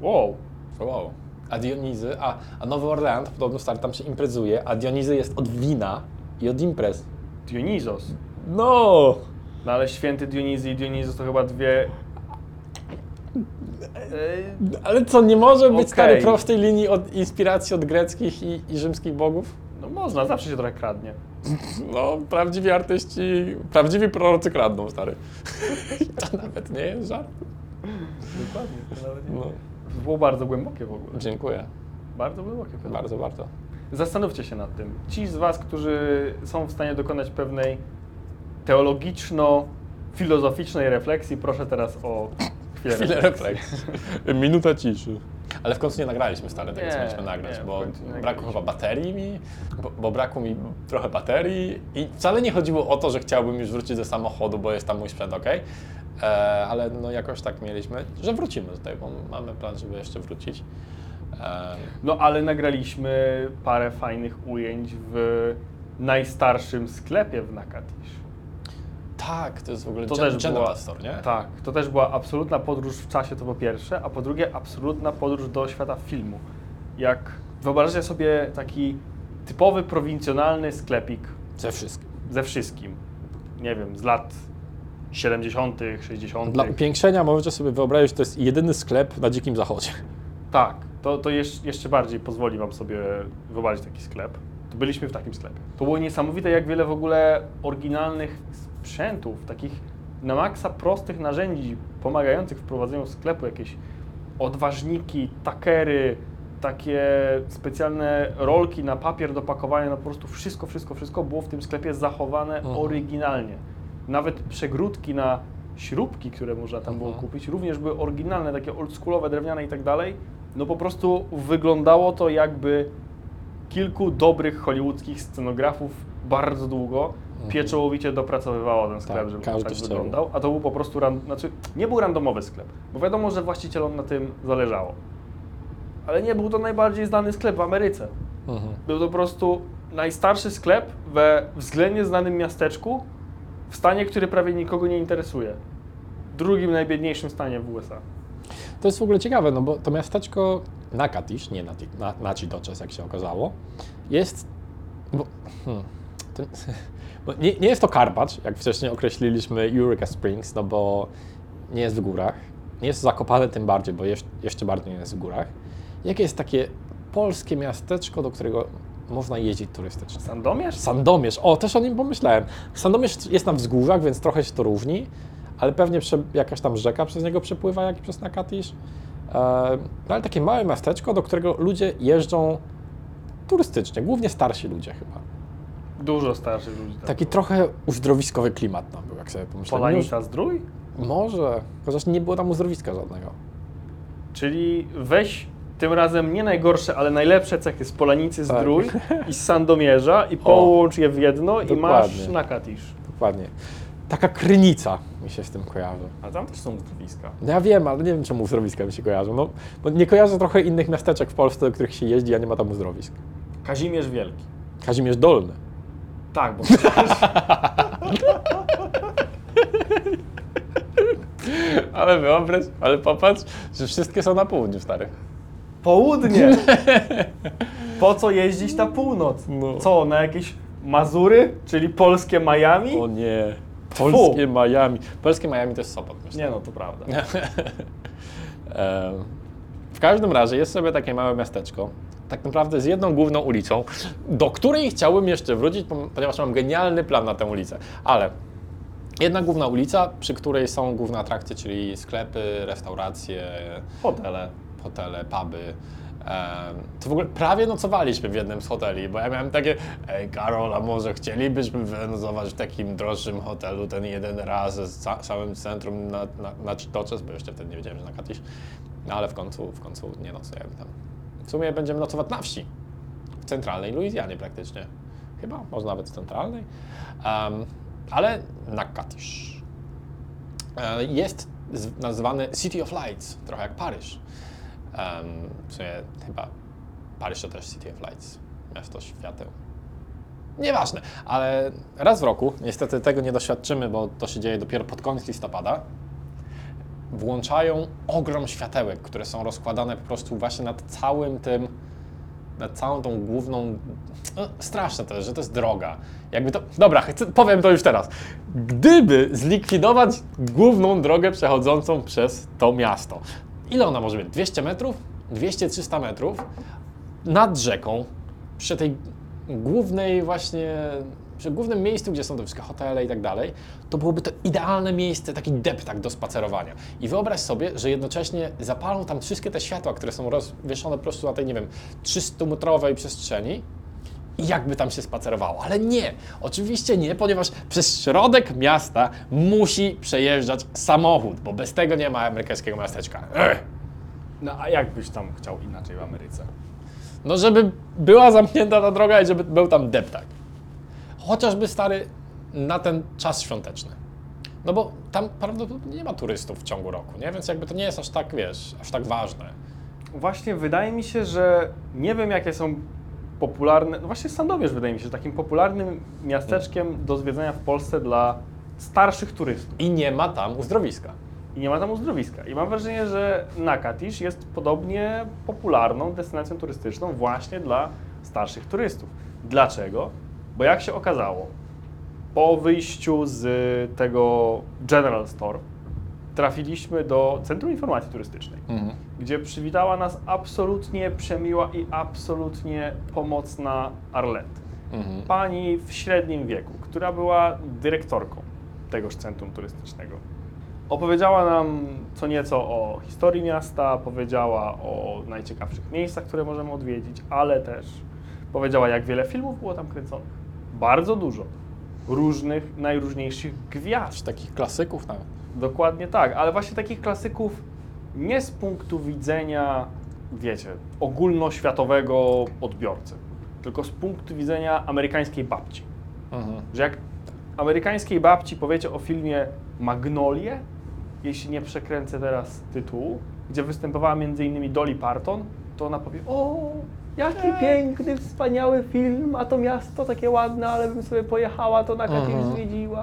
Wow, Wow. A Dionizy, a, a Nowy Orlean, to podobno stary tam się imprezuje, a Dionizy jest od wina i od imprez. Dionizos. No! No ale święty Dionizy i Dionizos to chyba dwie... Ale co, nie może być Okej. stary prostej linii od inspiracji od greckich i, i rzymskich bogów? No można, zawsze się trochę kradnie. No, prawdziwi artyści, prawdziwi prorocy kradną, stary. to nawet nie jest żart. Dokładnie. To nawet nie. No, było bardzo głębokie w ogóle. dziękuję. Bardzo głębokie. Bardzo warto. Zastanówcie się nad tym. Ci z Was, którzy są w stanie dokonać pewnej teologiczno-filozoficznej refleksji, proszę teraz o chwilę, Chwilę refleksji. Minuta ciszy. Ale w końcu nie nagraliśmy stary tego, co Nie, mieliśmy nagrać, nie, w bo końcu nie brakło nagraliśmy. chyba baterii mi, bo, bo brakło mi trochę baterii i wcale nie chodziło o to, że chciałbym już wrócić do samochodu, bo jest tam mój sprzęt, ok? E, ale no jakoś tak mieliśmy, że wrócimy tutaj, bo mamy plan, żeby jeszcze wrócić. E, No ale nagraliśmy parę fajnych ujęć w najstarszym sklepie w Nakatisz. Tak, to jest w ogóle To Gen- też była, Store, nie? Tak, to też była absolutna podróż w czasie, to po pierwsze, a po drugie absolutna podróż do świata filmu. Jak wyobrażacie sobie taki typowy, prowincjonalny sklepik Ze wszystkim. ze wszystkim. Nie wiem, z lat 70., 60. Dla upiększenia możecie sobie wyobrazić, że to jest jedyny sklep na Dzikim Zachodzie. Tak, to, to jeszcze, jeszcze bardziej pozwoli Wam sobie wyobrazić taki sklep. To byliśmy w takim sklepie. To było niesamowite, jak wiele w ogóle oryginalnych sprzętów, takich na maksa prostych narzędzi pomagających w prowadzeniu sklepu, jakieś odważniki, takery, takie specjalne rolki na papier do pakowania, no po prostu wszystko, wszystko, wszystko było w tym sklepie zachowane Mhm. oryginalnie. Nawet przegródki na śrubki, które można tam było Mhm. kupić, również były oryginalne, takie oldschoolowe, drewniane i tak dalej. No po prostu wyglądało to jakby kilku dobrych hollywoodzkich scenografów bardzo długo pieczołowicie dopracowywało ten sklep, Tak, żeby każdy tak wyglądał. A to był po prostu, ran, znaczy nie był randomowy sklep, bo wiadomo, że właścicielom na tym zależało. Ale nie był to najbardziej znany sklep w Ameryce. Mhm. Był to po prostu najstarszy sklep we względnie znanym miasteczku, w stanie, który prawie nikogo nie interesuje. Drugim najbiedniejszym stanie w USA. To jest w ogóle ciekawe, no bo to miasteczko Nakatish, nie Nati- na, Nachitoches, jak się okazało, jest. Bo, hmm, to, nie, nie jest to Karpacz, jak wcześniej określiliśmy Eureka Springs, no bo nie jest w górach. Nie jest zakopane tym bardziej, bo jeszcze, jeszcze bardziej nie jest w górach. Jakie jest takie polskie miasteczko, do którego można jeździć turystycznie? Sandomierz? Sandomierz, o, też o nim pomyślałem. Sandomierz jest na wzgórzach, więc trochę się to różni, ale pewnie prze, jakaś tam rzeka przez niego przepływa, jak i przez Nakatisz. No ale takie małe miasteczko, do którego ludzie jeżdżą turystycznie, głównie starsi ludzie chyba. Dużo starszych ludzi. Tam Taki było. trochę uzdrowiskowy klimat tam był, jak sobie pomyślałem. Polanica Zdrój? Może, chociaż nie było tam uzdrowiska żadnego. Czyli weź tym razem nie najgorsze, ale najlepsze cechy z Polanicy Tak. Zdrój i z Sandomierza i połącz je w jedno i masz dokładnie. Nakatisz. Dokładnie. Taka krynica mi się z tym kojarzy. A tam też są uzdrowiska. No ja wiem, ale nie wiem, czemu uzdrowiska mi się kojarzą. No, bo nie kojarzę trochę innych miasteczek w Polsce, do których się jeździ, a nie ma tam uzdrowisk. Kazimierz Wielki. Kazimierz Dolny. Tak, bo Ale wyobraź, ale popatrz, że wszystkie są na południu, stary. południe. Po co jeździć na północ? No. Co, na jakieś Mazury, czyli polskie Miami? O nie. Polskie Miami. Polskie Miami to jest Sopot, myślę. Nie no, to prawda. Em, W każdym razie jest sobie takie małe miasteczko, tak naprawdę z jedną główną ulicą, do której chciałbym jeszcze wrócić, ponieważ mam genialny plan na tę ulicę. Ale jedna główna ulica, przy której są główne atrakcje, czyli sklepy, restauracje, Hotele. hotele, puby. To w ogóle prawie nocowaliśmy w jednym z hoteli, bo ja miałem takie, ej Karol, a może chcielibyśmy wynocować w takim droższym hotelu ten jeden raz z całym centrum na, na, na Chitoches, bo jeszcze wtedy nie wiedziałem, że na Katisz. No ale w końcu, w końcu nie nocujemy tam. W sumie będziemy nocować na wsi, w centralnej Luizjanie praktycznie. Chyba, może nawet w centralnej. Em, ale na Katisz. E, Jest nazwany City of Lights, trochę jak Paryż. Em, w sumie chyba Paryż to też City of Lights, miasto świateł. Nieważne, ale raz w roku, niestety tego nie doświadczymy, bo to się dzieje dopiero pod koniec listopada, włączają ogrom światełek, które są rozkładane po prostu właśnie nad całym tym, nad całą tą główną. No, straszne to jest, że to jest droga. Jakby to. Dobra, chcę, powiem to już teraz. Gdyby zlikwidować główną drogę przechodzącą przez to miasto, ile ona może być? 200 metrów? 200-300 metrów nad rzeką, przy tej głównej właśnie, przy głównym miejscu, gdzie są te wszystkie hotele i tak dalej, to byłoby to idealne miejsce, taki deptak do spacerowania. I wyobraź sobie, że jednocześnie zapalą tam wszystkie te światła, które są rozwieszone po prostu na tej, nie wiem, 300-metrowej przestrzeni i jakby tam się spacerowało. Ale nie, oczywiście nie, ponieważ przez środek miasta musi przejeżdżać samochód, bo bez tego nie ma amerykańskiego miasteczka. Ech. No a jak byś tam chciał inaczej w Ameryce? No, żeby była zamknięta ta droga i żeby był tam deptak. Chociażby stary na ten czas świąteczny. No bo tam prawdopodobnie nie ma turystów w ciągu roku, nie? Więc jakby to nie jest aż tak, wiesz, aż tak ważne. Właśnie wydaje mi się, że nie wiem jakie są popularne, no właśnie Sandomierz wydaje mi się, że takim popularnym miasteczkiem do zwiedzania w Polsce dla starszych turystów. I nie ma tam uzdrowiska. I nie ma tam uzdrowiska. I mam wrażenie, że Nakatisz jest podobnie popularną destynacją turystyczną właśnie dla starszych turystów. Dlaczego? Bo jak się okazało, po wyjściu z tego General Store trafiliśmy do Centrum Informacji Turystycznej, gdzie przywitała nas absolutnie przemiła i absolutnie pomocna Arlette. Pani w średnim wieku, która była dyrektorką tegoż centrum turystycznego. Opowiedziała nam co nieco o historii miasta, powiedziała o najciekawszych miejscach, które możemy odwiedzić, ale też powiedziała, jak wiele filmów było tam kręconych. Bardzo dużo. Różnych, najróżniejszych gwiazd. Takich klasyków nawet. Dokładnie tak, ale właśnie takich klasyków nie z punktu widzenia, wiecie, ogólnoświatowego odbiorcy, tylko z punktu widzenia amerykańskiej babci. Że jak amerykańskiej babci powiecie o filmie Magnolie, jeśli nie przekręcę teraz tytułu, gdzie występowała m.in. Dolly Parton, to ona powie, o, jaki piękny, wspaniały film, a to miasto takie ładne, ale bym sobie pojechała, to na kiedyś Mhm. zwiedziła.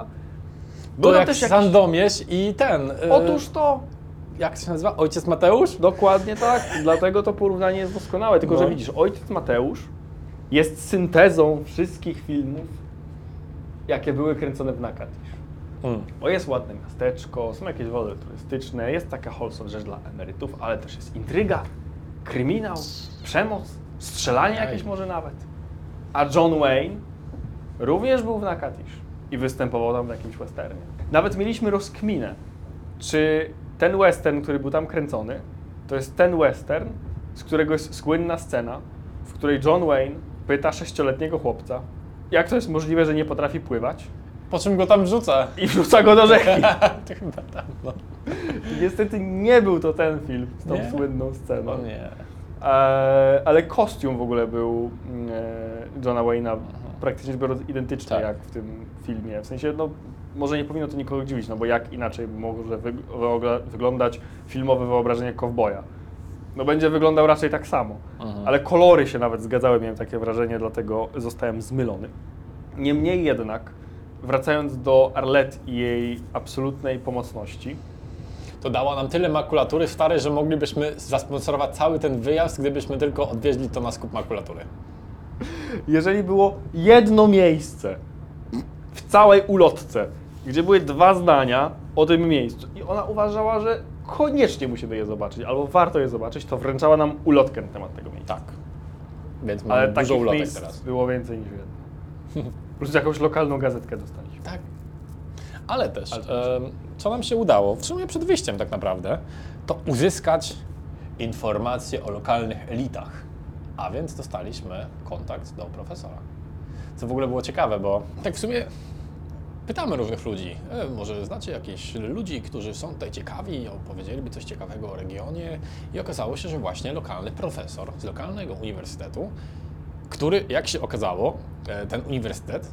To Było tam jak też jakiś- Sandomierz i ten... y, Otóż to, Jak się nazywa? Ojciec Mateusz? Dokładnie tak, dlatego to porównanie jest doskonałe. Tylko, że No. widzisz, ojciec Mateusz jest syntezą wszystkich filmów, jakie były kręcone w Nakatisz. Mm. Bo jest ładne miasteczko, są jakieś wody turystyczne, jest taka wholesome rzecz dla emerytów, ale też jest intryga, kryminał, przemoc, strzelanie jakieś może nawet. A John Wayne również był w Nakatisz i występował tam w jakimś westernie. Nawet mieliśmy rozkminę, czy ten western, który był tam kręcony, to jest ten western, z którego jest słynna scena, w której John Wayne pyta sześcioletniego chłopca, jak to jest możliwe, że nie potrafi pływać Po czym go tam wrzuca? i wrzuca go do rzeki. to chyba tam, no. Niestety nie był to ten film z tą Nie? słynną sceną. No nie. E, ale kostium w ogóle był e, Johna Wayne'a praktycznie rzecz biorąc identyczny Tak. jak w tym filmie. W sensie, no może nie powinno to nikogo dziwić, no bo jak inaczej może wyglądać filmowe wyobrażenie kowboja? No będzie wyglądał raczej tak samo. Mhm. Ale kolory się nawet zgadzały, miałem takie wrażenie, dlatego zostałem zmylony. Niemniej jednak, wracając do Arlette i jej absolutnej pomocności, To dała nam tyle makulatury starej, że moglibyśmy zasponsorować cały ten wyjazd, gdybyśmy tylko odwieźli to na skup makulatury. jeżeli było jedno miejsce w całej ulotce, gdzie były dwa zdania o tym miejscu i ona uważała, że koniecznie musimy je zobaczyć, albo warto je zobaczyć, to wręczała nam ulotkę na temat tego miejsca. Tak. Więc mamy Ale dużo takich ulotek miejsc teraz. było więcej niż jedno. Plus jakąś lokalną gazetkę dostaliśmy. Ale też, Ale em, co nam się udało, w sumie przed wyjściem tak naprawdę, to uzyskać informacje o lokalnych elitach. A więc dostaliśmy kontakt do profesora. Co w ogóle było ciekawe, bo tak w sumie pytamy różnych ludzi. E, może znacie jakichś ludzi, którzy są tutaj ciekawi, opowiedzieliby coś ciekawego o regionie. I okazało się, że właśnie lokalny profesor z lokalnego uniwersytetu, który, jak się okazało, e, ten uniwersytet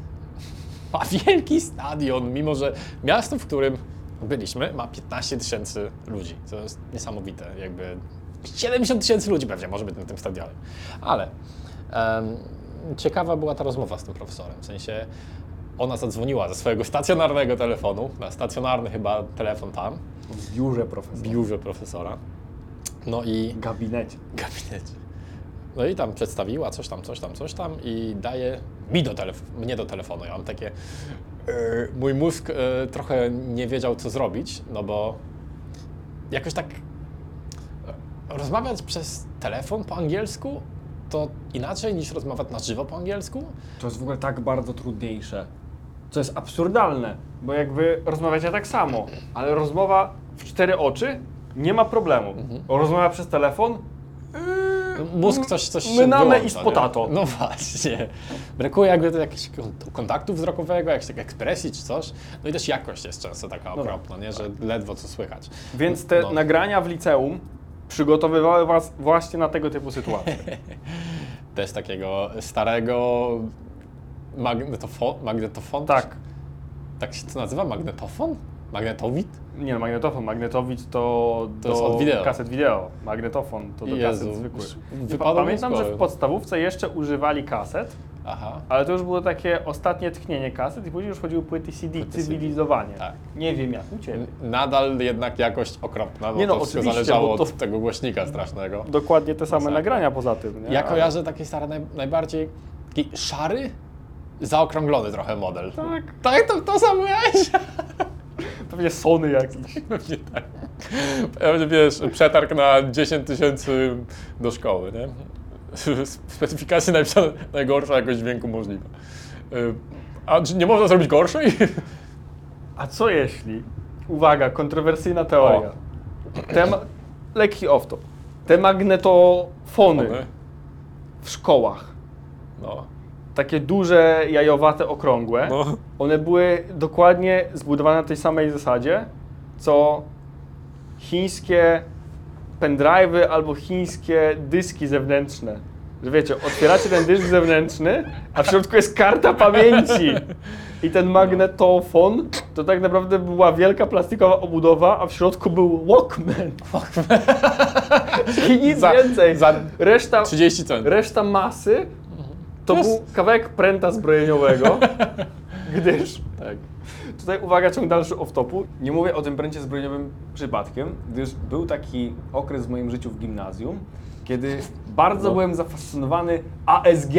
ma wielki stadion, mimo że miasto, w którym byliśmy, ma 15 tysięcy ludzi. To jest niesamowite. Jakby 70 tysięcy ludzi pewnie może być na tym stadionie. Ale em, ciekawa była ta rozmowa z tym profesorem. W sensie ona zadzwoniła ze swojego stacjonarnego telefonu, na stacjonarny chyba telefon tam, W biurze profesora. w biurze profesora. No i W gabinecie. gabinecie. No i tam przedstawiła coś tam, coś tam, coś tam i daje mi do telef- mnie do telefonu. Ja mam takie. e, mój mózg e, trochę nie wiedział, co zrobić, no bo jakoś tak e, rozmawiać przez telefon po angielsku to inaczej niż rozmawiać na żywo po angielsku. To jest w ogóle tak bardzo trudniejsze. Co jest absurdalne, bo jakby rozmawiacie tak samo, ale rozmowa w cztery oczy nie ma problemu. Rozmowa przez telefon No, Mózg coś, coś się Mynamy wyłącza, i z nie? potato. No właśnie. Brakuje jakby to jakiegoś kon- kontaktu wzrokowego, jakiejś takiej ekspresji czy coś. No i też jakość jest często taka okropna, nie? że ledwo co słychać. Więc te No. nagrania w liceum przygotowywały was właśnie na tego typu sytuacje. Też takiego starego magnetofon, magnetofon? tak. Tak się to nazywa? Magnetofon? Magnetowid? Nie no, magnetofon. Magnetowid to, To do jest od wideo. kaset wideo. Magnetofon to do Jezu, kaset zwykłych. mi Pamiętam, że w podstawówce jeszcze używali kaset, Aha. ale to już było takie ostatnie tchnienie kaset i później już chodziły płyty CD, Płyty CD. cywilizowanie. Tak. Nie wiem jak u Ciebie. Nadal jednak jakość okropna, bo Nie no, to wszystko oczywiście, zależało bo to- od tego głośnika strasznego. Dokładnie te same Masakra. nagrania poza tym. Nie? Ja Ale- kojarzę taki stary, naj, najbardziej taki szary, zaokrąglony trochę model. Tak, Tak, to, to samo miałeś? Pewnie Sony jakiś. Pewnie tak. Pewnie wiesz, przetarg na 10 tysięcy do szkoły, nie? Specyfikacja napisana najgorsza jakość dźwięku możliwa. Y, A czy nie można zrobić gorszej? A co jeśli, uwaga, kontrowersyjna teoria, te ma- lekki off-top, te magnetofony w szkołach, No. Takie duże, jajowate, okrągłe, No. one były dokładnie zbudowane na tej samej zasadzie, co chińskie pendrive'y albo chińskie dyski zewnętrzne. Że wiecie, otwieracie ten dysk zewnętrzny, a w środku jest karta pamięci. I ten magnetofon to tak naprawdę była wielka plastikowa obudowa, a w środku był Walkman. I nic Za- więcej. za Reszta, 30 cent. reszta masy to był kawałek pręta zbrojeniowego, gdyż Tak. Tutaj uwaga, ciąg dalszy off-topu. Nie mówię o tym pręcie zbrojeniowym przypadkiem, gdyż był taki okres w moim życiu w gimnazjum, kiedy bardzo No. byłem zafascynowany ASG.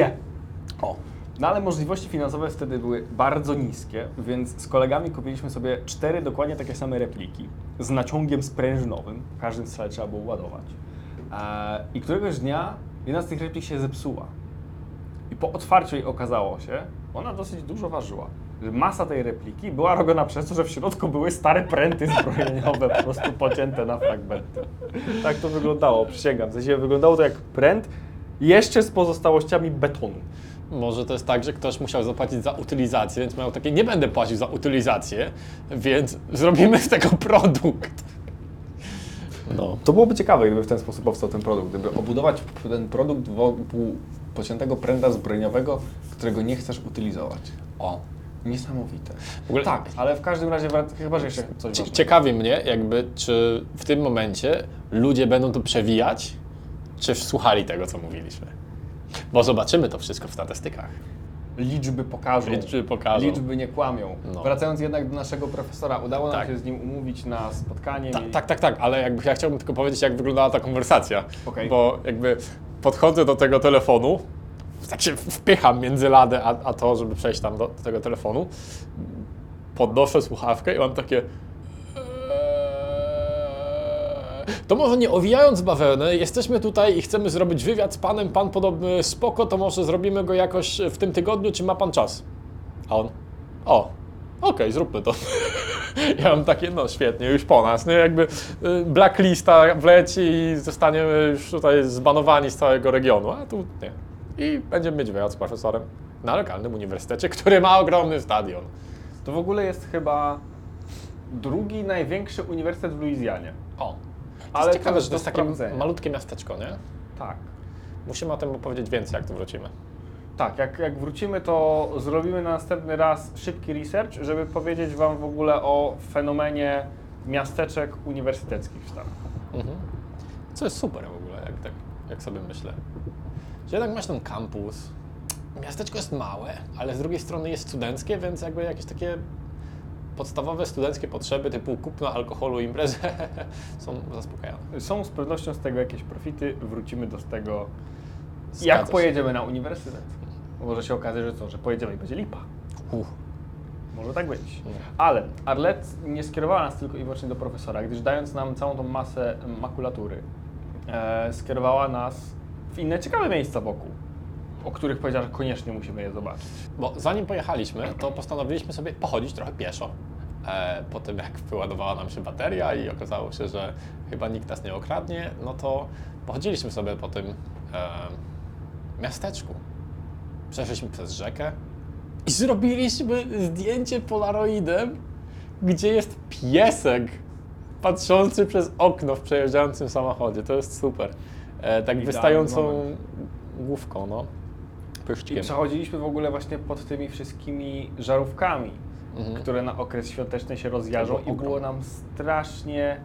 O. No ale możliwości finansowe wtedy były bardzo niskie, więc z kolegami kupiliśmy sobie cztery dokładnie takie same repliki z naciągiem sprężynowym. W każdym strzale trzeba było ładować. E, I któregoś dnia jedna z tych replik się zepsuła. I po otwarciu jej okazało się, ona dosyć dużo ważyła. Masa tej repliki była robiona przez to, że w środku były stare pręty zbrojeniowe, po prostu pocięte na fragmenty. Tak to wyglądało, przysięgam. W sensie wyglądało to jak pręt, jeszcze z pozostałościami betonu. Może to jest tak, że ktoś musiał zapłacić za utylizację, więc miał takie, nie będę płacił za utylizację, więc zrobimy z tego produkt. No. To byłoby ciekawe, gdyby w ten sposób powstał ten produkt. Gdyby obudować ten produkt wokół pociętego pręta zbrojeniowego, którego nie chcesz utylizować. O. Niesamowite. Ogóle Tak, ale w każdym razie, chyba że jeszcze coś ważnego. Ciekawi mnie, jakby, czy w tym momencie ludzie będą to przewijać, czy słuchali tego, co mówiliśmy. Bo zobaczymy to wszystko w statystykach. Liczby pokażą. Liczby pokażą. Liczby nie kłamią. No. Wracając jednak do naszego profesora, udało nam Tak. się z nim umówić na spotkanie. Ta, tak, tak, tak, ale jakby ja chciałbym tylko powiedzieć, jak wyglądała ta konwersacja. Okej. Bo jakby podchodzę do tego telefonu, tak się wpycham między ladę a, a to, żeby przejść tam do, do tego telefonu. Podnoszę słuchawkę i mam takie. To może nie owijając bawełnę, jesteśmy tutaj i chcemy zrobić wywiad z panem, pan podobny spoko, to może zrobimy go jakoś w tym tygodniu, czy ma pan czas? A on, o, okej, zróbmy to. Ja mam takie, no świetnie, już po nas, nie? Jakby y, blacklista wleci i zostaniemy już tutaj zbanowani z całego regionu, a tu nie. I będziemy mieć wywiad z profesorem na lokalnym uniwersytecie, który ma ogromny stadion. To w ogóle jest chyba drugi największy uniwersytet w Luizjanie. O, Ale jest to ciekawe, jest że to jest takie sprawdzenia. malutkie miasteczko, nie? Tak. Musimy o tym opowiedzieć więcej, jak tu wrócimy. Tak, jak, jak wrócimy, to zrobimy na następny raz szybki research, żeby powiedzieć Wam w ogóle o fenomenie miasteczek uniwersyteckich w Stanach. Mhm. Co jest super w ogóle, jak, tak, jak sobie myślę. Że jednak masz ten kampus, miasteczko jest małe, ale z drugiej strony jest studenckie, więc jakby jakieś takie podstawowe studenckie potrzeby typu kupno alkoholu, imprezy są zaspokajane. Są z pewnością z tego jakieś profity, wrócimy do tego, Zgadza jak się. pojedziemy na uniwersytet. Może się okazać, że co, że pojedziemy i będzie lipa. Uff. Może tak być. Ale Arlet nie skierowała nas tylko i wyłącznie do profesora, gdyż dając nam całą tą masę makulatury, e, skierowała nas w inne ciekawe miejsca wokół, o których powiedziała, że koniecznie musimy je zobaczyć. Bo zanim pojechaliśmy, to postanowiliśmy sobie pochodzić trochę pieszo. E, po tym jak wyładowała nam się bateria i okazało się, że chyba nikt nas nie okradnie, no to pochodziliśmy sobie po tym e, miasteczku. Przeszliśmy przez rzekę i zrobiliśmy zdjęcie polaroidem, gdzie jest piesek patrzący przez okno w przejeżdżającym samochodzie. To jest super. E, tak Idealny wystającą moment. główką, no. I Pyszczkiem. przechodziliśmy w ogóle właśnie pod tymi wszystkimi żarówkami, Mhm. które na okres świąteczny się było i było nam strasznie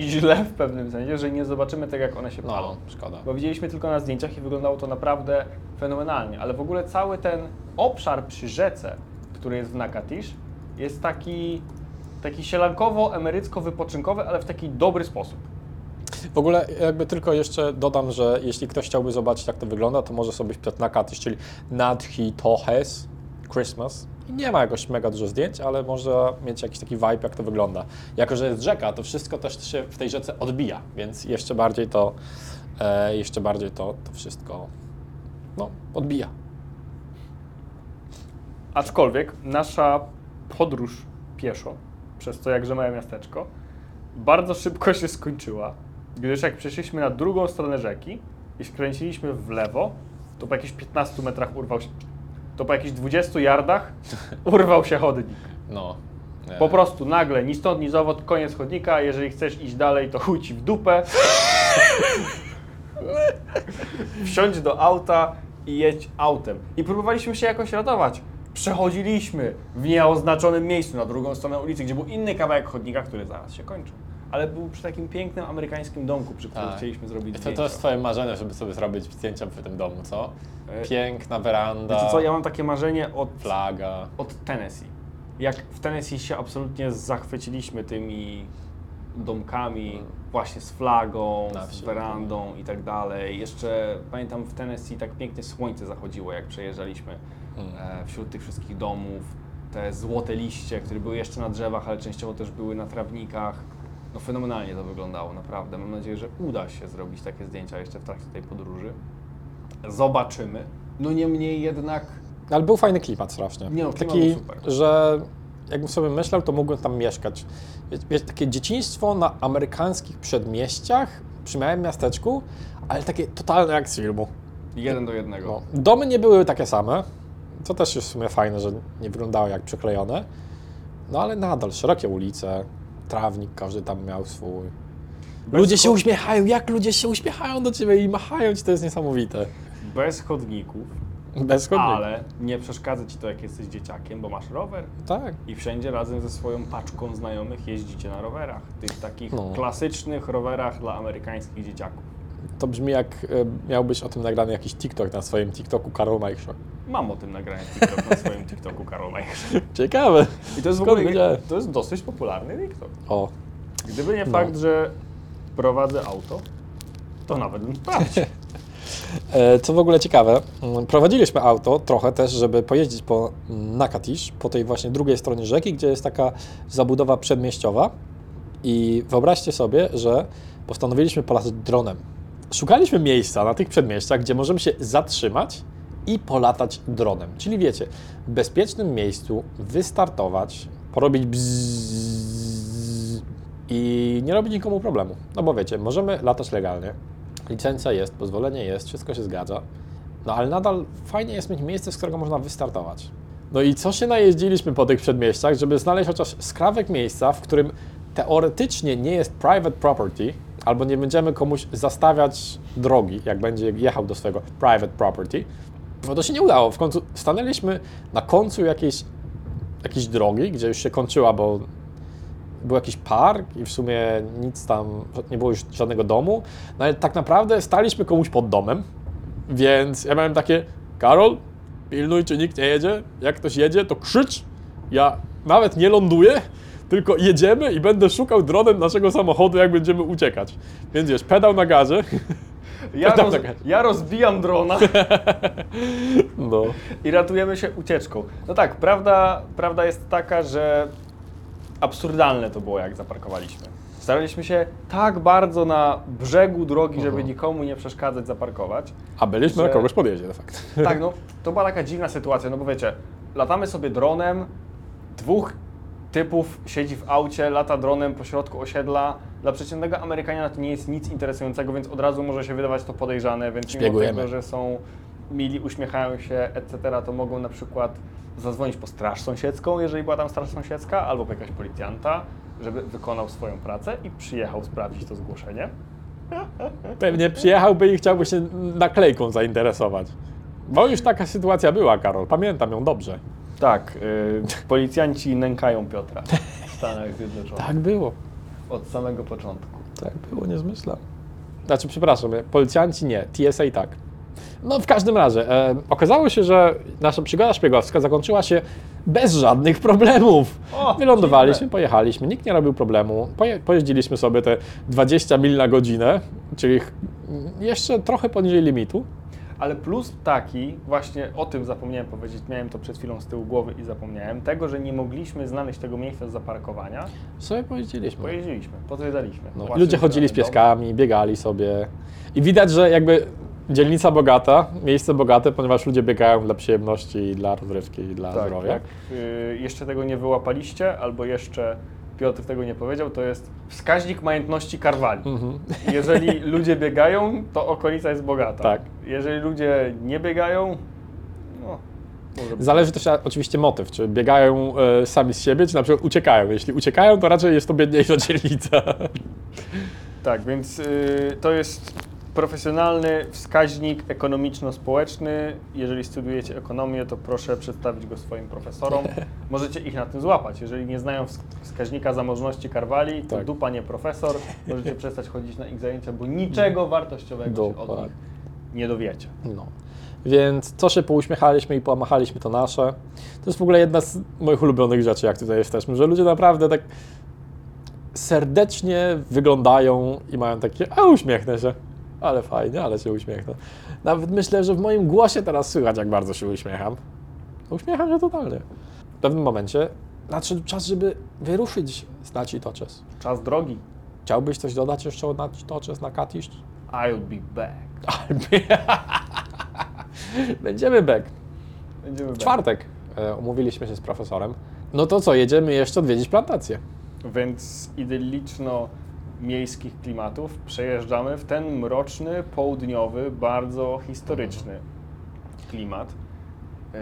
źle w pewnym sensie, że nie zobaczymy tego, jak one się palą. No, szkoda. Bo widzieliśmy tylko na zdjęciach i wyglądało to naprawdę fenomenalnie, ale w ogóle cały ten obszar przy rzece, który jest w Nakatish, jest taki, taki sielankowo-emerycko-wypoczynkowy, ale w taki dobry sposób. W ogóle jakby tylko jeszcze dodam, że jeśli ktoś chciałby zobaczyć jak to wygląda, to może sobie wpisać na Katish, czyli Nadhi Tohes Christmas. Nie ma jakoś mega dużo zdjęć, ale może mieć jakiś taki vibe jak to wygląda. Jako, że jest rzeka, to wszystko też się w tej rzece odbija, więc jeszcze bardziej to, e, jeszcze bardziej to, to wszystko no, odbija. Aczkolwiek nasza podróż pieszo przez to jakże małe miasteczko bardzo szybko się skończyła, gdyż jak przeszliśmy na drugą stronę rzeki i skręciliśmy w lewo, to po jakichś 15 metrach urwał się, to po jakichś 20 yardach urwał się chodnik. No. e, Po prostu nagle, ni stąd, ni zowąd, koniec chodnika, jeżeli chcesz iść dalej, to chuj ci w dupę. Wsiądź do auta i jedź autem. I próbowaliśmy się jakoś ratować. Przechodziliśmy w nieoznaczonym miejscu na drugą stronę ulicy, gdzie był inny kawałek chodnika, który zaraz się kończył. Ale był przy takim pięknym amerykańskim domku, przy którym Tak. chcieliśmy zrobić To, zdjęcia. to jest twoje marzenie, żeby sobie zrobić zdjęcia w tym domu, co? E, Piękna weranda, Wiecie co, ja mam takie marzenie od flaga. od Tennessee. Jak w Tennessee się absolutnie zachwyciliśmy tymi domkami, właśnie z flagą, z werandą i tak dalej. Jeszcze pamiętam w Tennessee tak pięknie słońce zachodziło, jak przejeżdżaliśmy Mm. e, wśród tych wszystkich domów. Te złote liście, które były jeszcze na drzewach, ale częściowo też były na trawnikach. No fenomenalnie to wyglądało, naprawdę. Mam nadzieję, że uda się zrobić takie zdjęcia jeszcze w trakcie tej podróży. Zobaczymy. No niemniej jednak Ale był fajny klimat strasznie. Nie no, klimat Taki, był super. że jakbym sobie myślał, to mógłbym tam mieszkać. Wie- Wiesz, takie dzieciństwo na amerykańskich przedmieściach, przy małym miasteczku, ale takie totalne jak z filmu. jeden do jednego. No, domy nie były takie same, co też jest w sumie fajne, że nie wyglądały jak przyklejone. No ale nadal szerokie ulice, trawnik, każdy tam miał swój. Ludzie się uśmiechają, jak ludzie się uśmiechają do ciebie i machają ci, to jest niesamowite. Bez chodników, Bez chodnika. ale nie przeszkadza ci to, jak jesteś dzieciakiem, bo masz rower Tak. i wszędzie razem ze swoją paczką znajomych jeździcie na rowerach. Tych takich No. klasycznych rowerach dla amerykańskich dzieciaków. To brzmi jak e, miałbyś o tym nagrany jakiś TikTok na swoim TikToku Karol Majsza. Mam o tym nagranie TikTok na swoim TikToku Karol Majcher. Ciekawe. I to jest w Skąd ogóle wiedziałeś? to jest dosyć popularny TikTok. O, Gdyby nie No. fakt, że prowadzę auto, to nawet bym sprawdził. E, Co w ogóle ciekawe, mm, prowadziliśmy auto trochę też, żeby pojeździć po Nakatish, po tej właśnie drugiej stronie rzeki, gdzie jest taka zabudowa przedmieściowa. I wyobraźcie sobie, że postanowiliśmy polatać dronem. Szukaliśmy miejsca na tych przedmieściach, gdzie możemy się zatrzymać i polatać dronem. Czyli wiecie, w bezpiecznym miejscu wystartować, porobić bzzz i nie robić nikomu problemu. No bo wiecie, możemy latać legalnie, licencja jest, pozwolenie jest, wszystko się zgadza, no ale nadal fajnie jest mieć miejsce, z którego można wystartować. No i co się najeździliśmy po tych przedmieściach, żeby znaleźć chociaż skrawek miejsca, w którym teoretycznie nie jest private property, albo nie będziemy komuś zastawiać drogi, jak będzie jechał do swojego private property, No to się nie udało. W końcu stanęliśmy na końcu jakiejś, jakiejś drogi, gdzie już się kończyła, bo był jakiś park i w sumie nic tam, nie było już żadnego domu. No ale tak naprawdę staliśmy komuś pod domem, więc ja miałem takie, Karol, pilnuj, czy nikt nie jedzie. Jak ktoś jedzie, to krzycz. Ja nawet nie ląduję, tylko jedziemy i będę szukał dronem naszego samochodu, jak będziemy uciekać. Więc wiesz, pedał na gazie. Ja, roz, ja rozbijam drona No. i ratujemy się ucieczką. No tak, prawda, prawda jest taka, że absurdalne to było, jak zaparkowaliśmy. Staraliśmy się tak bardzo na brzegu drogi, żeby nikomu nie przeszkadzać, zaparkować. A byliśmy Że- na kogoś podjeździe, de facto. Tak, no to była taka dziwna sytuacja, no bo wiecie, latamy sobie dronem, dwóch typów siedzi w aucie, lata dronem po środku osiedla. Dla przeciętnego Amerykanina to nie jest nic interesującego, więc od razu może się wydawać to podejrzane, więc mimo Szpiegujemy. tego, że są mili, uśmiechają się, etc., to mogą na przykład zadzwonić po straż sąsiedzką, jeżeli była tam straż sąsiedzka, albo po jakiegoś policjanta, żeby wykonał swoją pracę i przyjechał sprawdzić to zgłoszenie. Pewnie przyjechałby i chciałby się naklejką zainteresować. Bo już taka sytuacja była, Karol. Pamiętam ją dobrze. Tak, y, policjanci nękają Piotra w Stanach Zjednoczonych. Tak było. Od samego początku. Tak było, nie zmyślam. Znaczy, przepraszam, policjanci nie, TSA tak. No w każdym razie, e, okazało się, że nasza przygoda szpiegowska zakończyła się bez żadnych problemów. O, Wylądowaliśmy, pojechaliśmy, nikt nie robił problemu. Poje, pojeździliśmy sobie te 20 mil na godzinę, czyli jeszcze trochę poniżej limitu. Ale plus taki, właśnie o tym zapomniałem powiedzieć, miałem to przed chwilą z tyłu głowy i zapomniałem, tego, że nie mogliśmy znaleźć tego miejsca do zaparkowania, Sobie pojeździliśmy. pojeździliśmy, pozwiedzaliśmy. No, ludzie chodzili z dom. pieskami, biegali sobie. I widać, że jakby dzielnica bogata, miejsce bogate, ponieważ ludzie biegają dla przyjemności, i dla rozrywki, i dla Tak, zdrowia. jak y, jeszcze tego nie wyłapaliście, albo jeszcze Piotr tego nie powiedział, to jest wskaźnik majątności Karwali. Mhm. Jeżeli ludzie biegają, to okolica jest bogata. Tak. Jeżeli ludzie nie biegają, no. Zależy też oczywiście motyw, czy biegają e, sami z siebie, czy na przykład uciekają. Jeśli uciekają, to raczej jest to biedniejsza dzielnica. Tak, więc y, to jest profesjonalny wskaźnik ekonomiczno-społeczny. Jeżeli studiujecie ekonomię, to proszę przedstawić go swoim profesorom. Możecie ich na tym złapać. Jeżeli nie znają wsk- wskaźnika zamożności Karwali, to Tak. dupa nie profesor. Możecie przestać chodzić na ich zajęcia, bo niczego wartościowego się od nich nie dowiecie. No. Więc co się pouśmiechaliśmy i pomachaliśmy, to nasze. To jest w ogóle jedna z moich ulubionych rzeczy, jak tutaj jesteśmy, że ludzie naprawdę tak serdecznie wyglądają i mają takie, a uśmiechnę się. Ale fajnie, ale się uśmiechnę. Nawet myślę, że w moim głosie teraz słychać, jak bardzo się uśmiecham. Uśmiecham się totalnie. W pewnym momencie nadszedł czas, żeby wyruszyć z Naci Toczes. Czas drogi. Chciałbyś coś dodać jeszcze o Naci Toczes na Katisz? I'll be back. Będziemy back. Będziemy W back. czwartek e, umówiliśmy się z profesorem. No to co, jedziemy jeszcze odwiedzić plantację. Więc z idylliczno-miejskich klimatów przejeżdżamy w ten mroczny, południowy, bardzo historyczny klimat. Yy,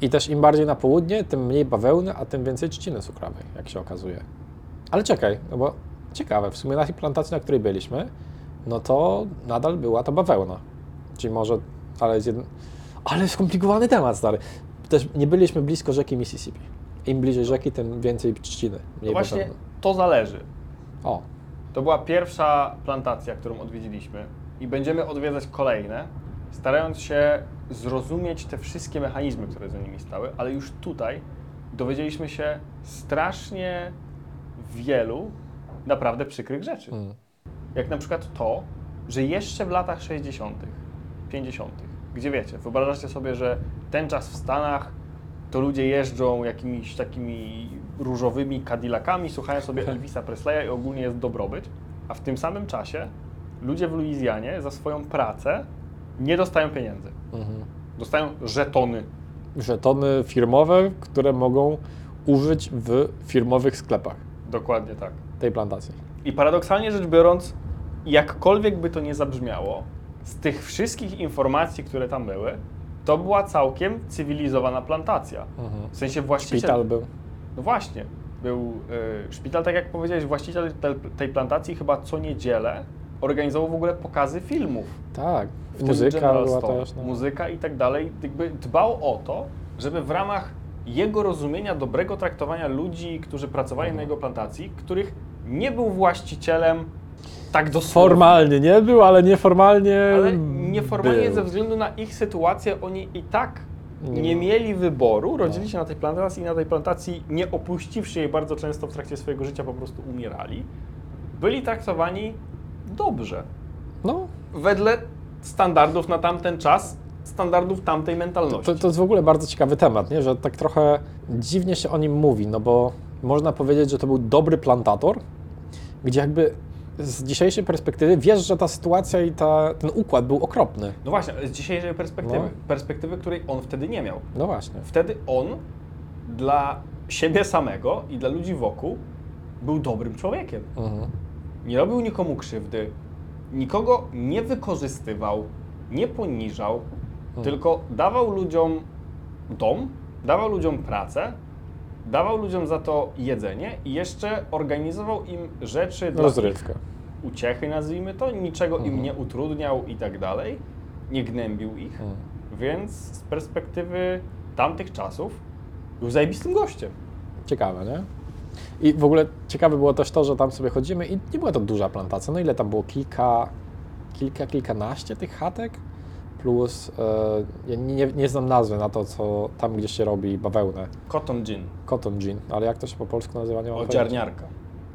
I też im bardziej na południe, tym mniej bawełny, a tym więcej trzciny cukrowej, jak się okazuje. Ale czekaj, no bo ciekawe, w sumie na tej plantacji, na której byliśmy, no to nadal była to bawełna. Czyli może, ale jest jeden... Ale skomplikowany temat, stary. Też nie byliśmy blisko rzeki Mississippi. Im bliżej rzeki, tym więcej trzciny, No mniej właśnie bawełny. to zależy. O, To była pierwsza plantacja, którą odwiedziliśmy i będziemy odwiedzać kolejne, starając się zrozumieć te wszystkie mechanizmy, które za nimi stały, ale już tutaj dowiedzieliśmy się strasznie wielu naprawdę przykrych rzeczy. Mm. Jak na przykład to, że jeszcze w latach 60., 50., gdzie wiecie, wyobrażacie sobie, że ten czas w Stanach to ludzie jeżdżą jakimiś takimi różowymi Cadillacami, słuchają sobie Elvisa Presleya i ogólnie jest dobrobyt, a w tym samym czasie ludzie w Luizjanie za swoją pracę nie dostają pieniędzy. mhm. Dostają żetony. żetony firmowe, które mogą użyć w firmowych sklepach Dokładnie tak. tej plantacji. I paradoksalnie rzecz biorąc, jakkolwiek by to nie zabrzmiało, z tych wszystkich informacji, które tam były, to była całkiem cywilizowana plantacja. W sensie właściciel... Szpital był. No właśnie, był y, szpital, tak jak powiedziałeś, właściciel te, tej plantacji chyba co niedzielę organizował w ogóle pokazy filmów. Tak. w Muzyka była też. No. Muzyka i tak dalej. Jakby dbał o to, żeby w ramach jego rozumienia dobrego traktowania ludzi, którzy pracowali Mhm. na jego plantacji, których nie był właścicielem tak dosłownie. Formalnie nie był, ale nieformalnie. Ale nieformalnie był. ze względu na ich sytuację oni i tak Nie nie ma. mieli wyboru, rodzili się na tej plantacji i na tej plantacji, nie opuściwszy jej bardzo często w trakcie swojego życia, po prostu umierali. Byli traktowani dobrze. No, Wedle standardów na tamten czas, standardów tamtej mentalności. to, to jest w ogóle bardzo ciekawy temat, nie? że tak trochę dziwnie się o nim mówi, no bo można powiedzieć, że to był dobry plantator, gdzie jakby z dzisiejszej perspektywy wiesz, że ta sytuacja i ta, ten układ był okropny. No właśnie, z dzisiejszej perspektywy, No. perspektywy, której on wtedy nie miał. No właśnie. Wtedy on dla siebie samego i dla ludzi wokół był dobrym człowiekiem. Mhm. Nie robił nikomu krzywdy, nikogo nie wykorzystywał, nie poniżał, tylko dawał ludziom dom, dawał ludziom pracę, dawał ludziom za to jedzenie i jeszcze organizował im rzeczy dla Rozrywkę. ich uciechy, nazwijmy to, niczego im Mhm. nie utrudniał i tak dalej, nie gnębił ich, Mhm. więc z perspektywy tamtych czasów był zajebistym gościem. Ciekawe, nie? I w ogóle ciekawe było też to, że tam sobie chodzimy i nie była to duża plantacja. No ile tam było? Kilka, kilka, kilkanaście tych chatek? Plus, e, ja nie, nie znam nazwy na to, co tam, gdzie się robi bawełnę. Cotton gin, Cotton gin, ale jak to się po polsku nazywa? Nie mam odziarniarka,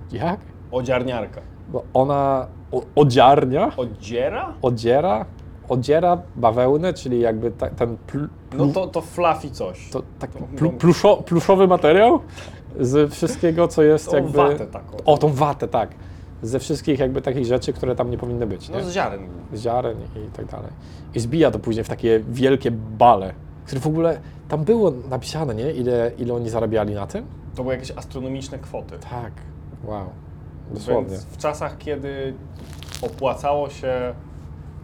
pojęcia. Jak? odziarniarka. Bo ona o, odziarnia, Odziera? odziera, odziera bawełnę, czyli jakby ta, ten pl, No to, to fluffy coś. to, tak, to- plu, pluszo, pluszowy materiał z wszystkiego, co jest jakby... watę taką. O, tą watę, tak. Ze wszystkich jakby takich rzeczy, które tam nie powinny być, nie? No z ziaren. Z ziaren i tak dalej. I zbija to później w takie wielkie bale, które w ogóle, tam było napisane, nie? Ile, ile oni zarabiali na tym? To były jakieś astronomiczne kwoty. Tak, wow, dosłownie. Więc w czasach, kiedy opłacało się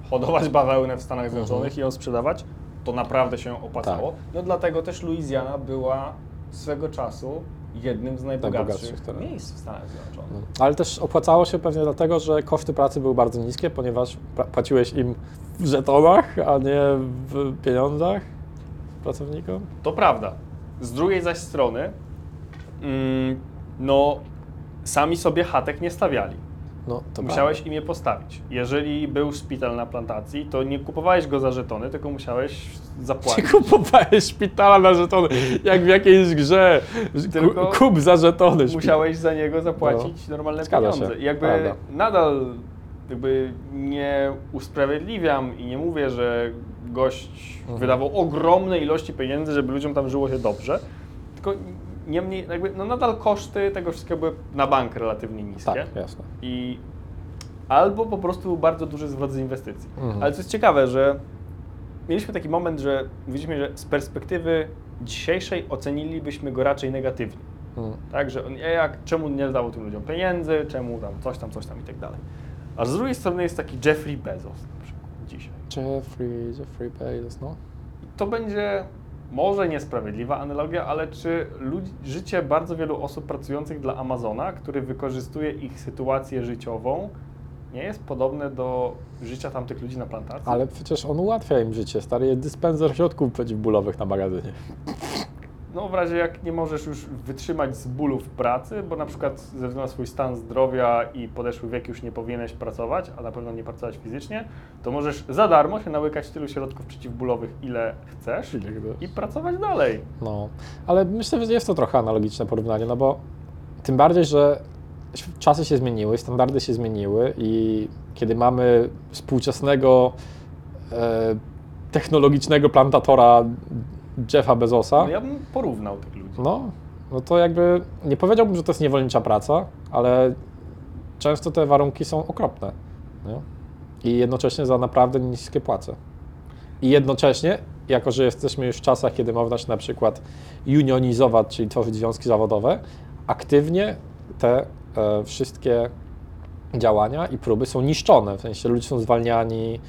hodować bawełnę w Stanach Zjednoczonych i ją sprzedawać, to naprawdę się opłacało. Tak. No dlatego też Luizjana była swego czasu jednym z najbogatszych Najbogatszych terenów. miejsc w Stanach Zjednoczonych. No. Ale też opłacało się pewnie dlatego, że koszty pracy były bardzo niskie, ponieważ płaciłeś im w żetonach, a nie w pieniądzach pracownikom. To prawda. Z drugiej zaś strony, mm, no sami sobie chatek nie stawiali. No, to musiałeś im je postawić. Jeżeli był szpital na plantacji, to nie kupowałeś go za żetony, tylko musiałeś zapłacić. kupowałeś szpitala na żetony, jak w jakiejś grze. Tylko Ku- Kup za żetony. szpi- musiałeś za niego zapłacić normalne No. Zgadza pieniądze. się, jakby prawda. nadal jakby nie usprawiedliwiam i nie mówię, że gość Mhm. wydawał ogromne ilości pieniędzy, żeby ludziom tam żyło się dobrze, tylko niemniej jakby no nadal koszty tego wszystkiego były na bank relatywnie niskie. Tak, jasne. I albo po prostu był bardzo duży zwrot z inwestycji. Mhm. Ale co jest ciekawe, że mieliśmy taki moment, że mówiliśmy, że z perspektywy dzisiejszej ocenilibyśmy go raczej negatywnie. Mm. Tak, że on, e, jak, czemu nie dawał tym ludziom pieniędzy, czemu tam coś tam, coś tam i tak dalej. A z drugiej strony jest taki Jeffrey Bezos na przykład dzisiaj. Jeffrey, Jeffrey Bezos, no. To będzie może niesprawiedliwa analogia, ale czy ludzi, życie bardzo wielu osób pracujących dla Amazona, który wykorzystuje ich sytuację życiową, nie jest podobne do życia tamtych ludzi na plantacji? Ale przecież on ułatwia im życie. Stary jest dyspenser środków przeciwbólowych na magazynie. No w razie jak nie możesz już wytrzymać z bólu w pracy, bo na przykład ze względu na swój stan zdrowia i podeszły wiek już nie powinieneś pracować, a na pewno nie pracować fizycznie, to możesz za darmo się nałykać tylu środków przeciwbólowych, ile chcesz i pracować dalej. No, ale myślę, że jest to trochę analogiczne porównanie, no bo tym bardziej, że czasy się zmieniły, standardy się zmieniły i kiedy mamy współczesnego e, technologicznego plantatora Jeffa Bezosa, No ja bym porównał tych ludzi. no, no to jakby nie powiedziałbym, że to jest niewolnicza praca, ale często te warunki są okropne. Nie? I jednocześnie za naprawdę niskie płace. I jednocześnie, jako że jesteśmy już w czasach, kiedy można się na przykład unionizować, czyli tworzyć związki zawodowe, aktywnie te e, wszystkie działania i próby są niszczone. W sensie ludzie są zwalniani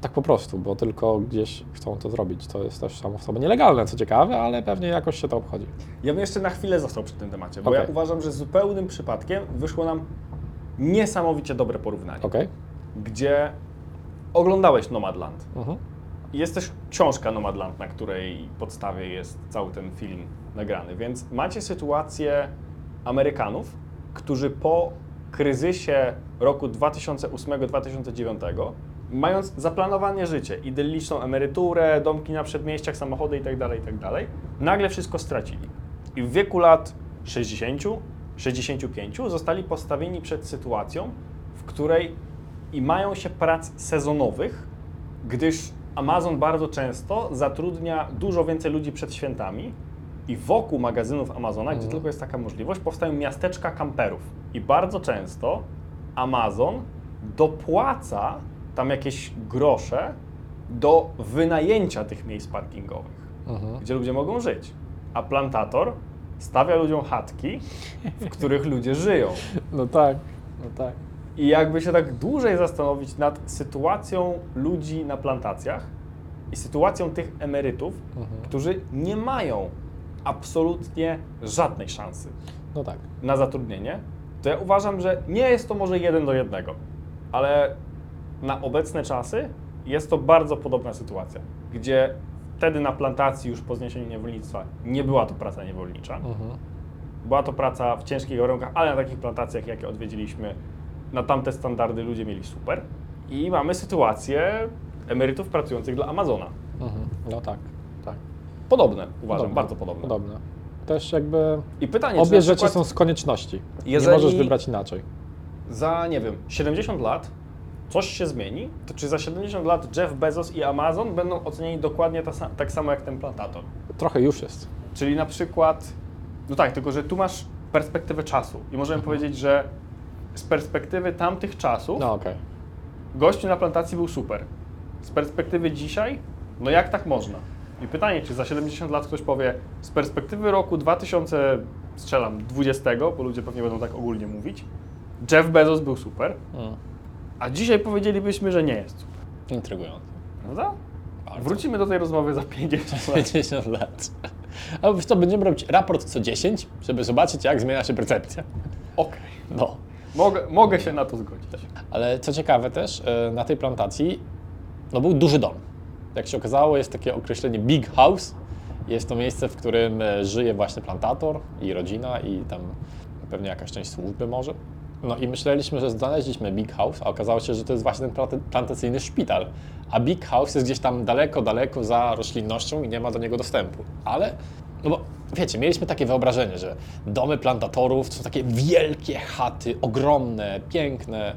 tak po prostu, bo tylko gdzieś chcą to zrobić. To jest też samo w sobie nielegalne, co ciekawe, ale pewnie jakoś się to obchodzi. Ja bym jeszcze na chwilę został przy tym temacie, bo Okej. ja uważam, że zupełnym przypadkiem wyszło nam niesamowicie dobre porównanie, Okej. gdzie oglądałeś Nomadland. Mhm. Jest też książka Nomadland, na której podstawie jest cały ten film nagrany, więc macie sytuację Amerykanów, którzy po kryzysie roku 2008-2009, mając zaplanowane życie, idylliczną emeryturę, domki na przedmieściach, samochody itd., itd., nagle wszystko stracili. I w wieku lat 60, 65 zostali postawieni przed sytuacją, w której i mają się prac sezonowych, gdyż Amazon bardzo często zatrudnia dużo więcej ludzi przed świętami i wokół magazynów Amazona, gdzie tylko jest taka możliwość, powstają miasteczka kamperów. I bardzo często Amazon dopłaca tam jakieś grosze do wynajęcia tych miejsc parkingowych, Mhm. gdzie ludzie mogą żyć. A plantator stawia ludziom chatki, w których ludzie żyją. No tak, no tak. I jakby się tak dłużej zastanowić nad sytuacją ludzi na plantacjach i sytuacją tych emerytów, Mhm. którzy nie mają absolutnie żadnej szansy No tak. na zatrudnienie, to ja uważam, że nie jest to może jeden do jednego, ale na obecne czasy jest to bardzo podobna sytuacja, gdzie wtedy na plantacji już po zniesieniu niewolnictwa nie była to praca niewolnicza, Mhm. była to praca w ciężkich warunkach, ale na takich plantacjach, jakie odwiedziliśmy, na tamte standardy ludzie mieli super. I mamy sytuację emerytów pracujących dla Amazona. Mhm. No tak, tak. Podobne, uważam, Podobne, bardzo podobne. Podobne. Też jakby I pytanie, obie rzeczy przykład są z konieczności. Nie możesz wybrać inaczej. za, nie wiem, 70 lat coś się zmieni, to czy za 70 lat Jeff Bezos i Amazon będą ocenieni dokładnie ta, tak samo jak ten plantator? Trochę już jest. Czyli na przykład, no tak, tylko że tu masz perspektywę czasu i możemy powiedzieć, że z perspektywy tamtych czasów No gościu na plantacji był super. Z perspektywy dzisiaj, no jak tak można? I pytanie, czy za 70 lat ktoś powie, z perspektywy roku 2000, strzelam, 20, bo ludzie pewnie będą tak ogólnie mówić, Jeff Bezos był super, Mm. A dzisiaj powiedzielibyśmy, że nie jest super. Intrygujące. Prawda? Bardzo. Wrócimy do tej rozmowy za 50 lat. 50 lat. A co, będziemy robić raport co 10, żeby zobaczyć, jak zmienia się percepcja. Okej, No. mogę, mogę się na to zgodzić. Ale co ciekawe też, e, na tej plantacji no był duży dom. Jak się okazało, jest takie określenie big house. Jest to miejsce, w którym e, żyje właśnie plantator i rodzina i tam pewnie jakaś część służby może. No i myśleliśmy, że znaleźliśmy big house, a okazało się, że to jest właśnie ten planta- plantacyjny szpital. A big house jest gdzieś tam daleko, daleko za roślinnością i nie ma do niego dostępu. Ale, no bo wiecie, mieliśmy takie wyobrażenie, że domy plantatorów to są takie wielkie chaty, ogromne, piękne.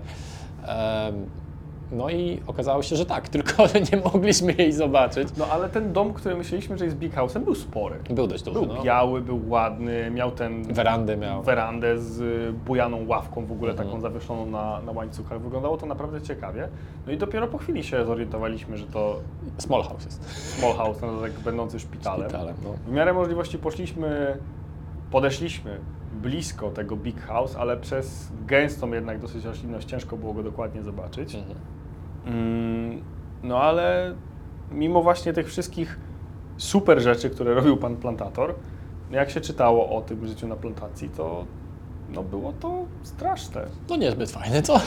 No i okazało się, że tak, tylko nie mogliśmy jej zobaczyć. No ale ten dom, który myśleliśmy, że jest big house'em, był spory. Był dość duży, Był no. biały, był ładny, miał ten Werandę miał. werandę z bujaną ławką w ogóle Mhm. taką zawieszoną na, na łańcuchach. Wyglądało to naprawdę ciekawie. No i dopiero po chwili się zorientowaliśmy, że to Small house jest. small house, no, tak będący szpitalem. Szpitalem, no. W miarę możliwości poszliśmy, podeszliśmy blisko tego big house, ale przez gęstą jednak dosyć roślinność ciężko było go dokładnie zobaczyć. Mhm. Mm, no ale mimo właśnie tych wszystkich super rzeczy, które robił pan plantator, jak się czytało o tym życiu na plantacji, to no było to straszne. No niezbyt fajne, co?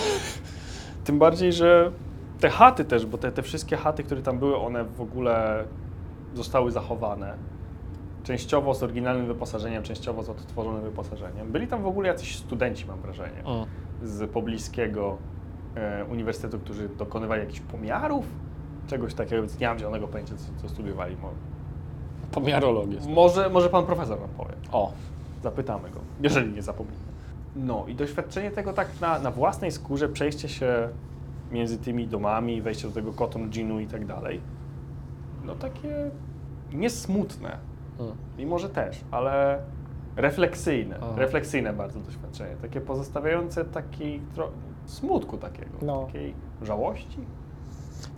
Tym bardziej, że te chaty też, bo te, te wszystkie chaty, które tam były, one w ogóle zostały zachowane. Częściowo z oryginalnym wyposażeniem, częściowo z odtworzonym wyposażeniem. Byli tam w ogóle jacyś studenci, mam wrażenie, Mm. z pobliskiego uniwersytetu, którzy dokonywali jakichś pomiarów, czegoś takiego, więc nie mam zielonego pojęcia, co, co studiowali. Pomiarologię. Może, może pan profesor nam powie. O, Zapytamy go, jeżeli nie zapomnimy. No i doświadczenie tego tak na, na własnej skórze, przejście się między tymi domami, wejście do tego cotton ginu i tak dalej, no takie niesmutne, mm. mimo że też, ale refleksyjne, Aha. refleksyjne bardzo doświadczenie, takie pozostawiające taki smutku takiego, No. takiej żałości.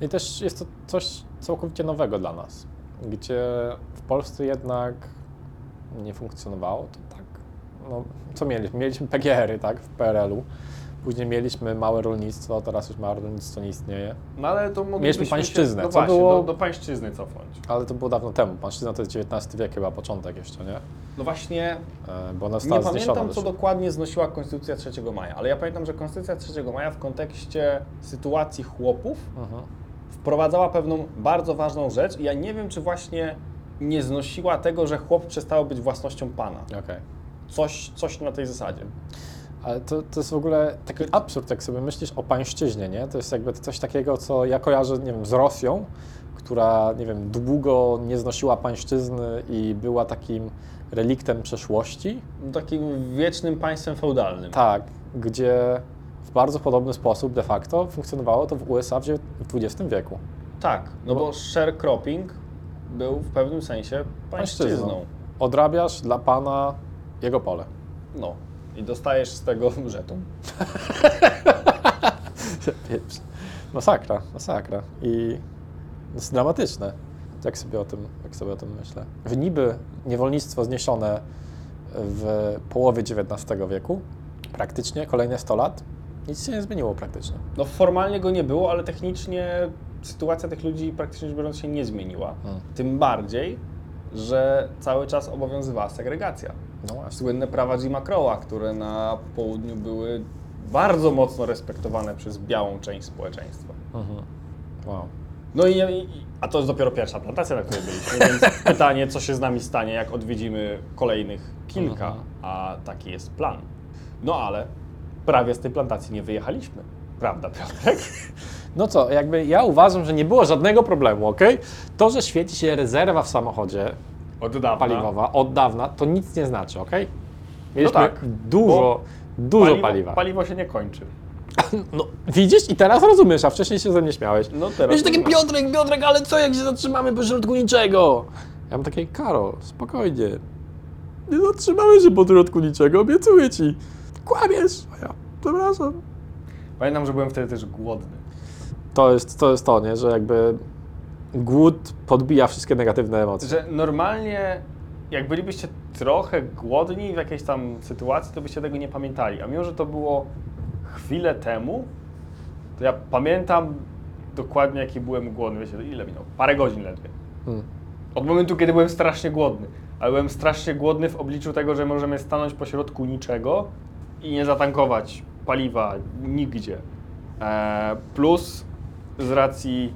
I też jest to coś całkowicie nowego dla nas, gdzie w Polsce jednak nie funkcjonowało to tak. No, co mieliśmy? Mieliśmy PGR-y, tak, w PRL-u. Później mieliśmy małe rolnictwo, teraz już małe rolnictwo nie istnieje. No ale to moglibyśmy Mieliśmy się- pańszczyznę, No co właśnie, było- do, do pańszczyzny cofnąć. Ale to było dawno temu. Pańszczyzna to jest XIX wiek, chyba początek jeszcze, nie? No właśnie, E, Bo ona nie została zniesiona. pamiętam co dokładnie znosiła Konstytucja 3 maja, ale ja pamiętam, że Konstytucja 3 maja w kontekście sytuacji chłopów Mhm. wprowadzała pewną bardzo ważną rzecz i ja nie wiem, czy właśnie nie znosiła tego, że chłop przestało być własnością pana. Okej. Coś, coś na tej zasadzie. Ale to, to jest w ogóle taki absurd, jak sobie myślisz o pańszczyźnie, nie? To jest jakby coś takiego, co ja kojarzę, nie wiem, z Rosją, która, nie wiem, długo nie znosiła pańszczyzny i była takim reliktem przeszłości. Takim wiecznym państwem feudalnym. Tak, gdzie w bardzo podobny sposób de facto funkcjonowało to w USA w XX wieku. Tak, no Bo- bo sharecropping był w pewnym sensie pańszczyzną. Odrabiasz dla pana jego pole. No. I dostajesz z tego żeton. Masakra, masakra. I to jest dramatyczne, jak sobie o tym, jak sobie o tym myślę. Że niby niewolnictwo zniesione w połowie XIX wieku, praktycznie kolejne 100 lat, nic się nie zmieniło praktycznie. No formalnie go nie było, ale technicznie sytuacja tych ludzi praktycznie rzecz biorąc się nie zmieniła. Hmm. Tym bardziej, że cały czas obowiązywała segregacja. No. Słynne prawa Jima Crowa, które na południu były bardzo mocno respektowane przez białą część społeczeństwa. Mhm. Wow. No i, i, a to jest dopiero pierwsza plantacja, na której byliśmy, więc pytanie, co się z nami stanie, jak odwiedzimy kolejnych kilka, Mhm. a taki jest plan. No ale prawie z tej plantacji nie wyjechaliśmy, prawda Piotrek? No co, jakby ja uważam, że nie było żadnego problemu, ok? To, że świeci się rezerwa w samochodzie Od dawna. paliwowa od dawna, to nic nie znaczy, ok? Mieliśmy tak, dużo, dużo paliwo, paliwa. Paliwo się nie kończy. No, widzisz i teraz rozumiesz, a wcześniej się ze mnie śmiałeś. No teraz Wiesz, taki rozumiem. Piotrek, Piotrek, ale co jak się zatrzymamy po środku niczego? Ja mam takie, Karol, spokojnie. Nie zatrzymamy się po środku niczego, obiecuję ci. Kłamiesz. A ja, przepraszam. Pamiętam, że byłem wtedy też głodny. To jest, to jest to, nie? Że jakby głód podbija wszystkie negatywne emocje. Że normalnie, jak bylibyście trochę głodni w jakiejś tam sytuacji, to byście tego nie pamiętali. A mimo, że to było chwilę temu, to ja pamiętam dokładnie, jaki byłem głodny. Wiecie, ile minęło? Parę godzin ledwie. Hmm. Od momentu, kiedy byłem strasznie głodny. Ale byłem strasznie głodny w obliczu tego, że możemy stanąć po środku niczego i nie zatankować paliwa nigdzie. E, plus z racji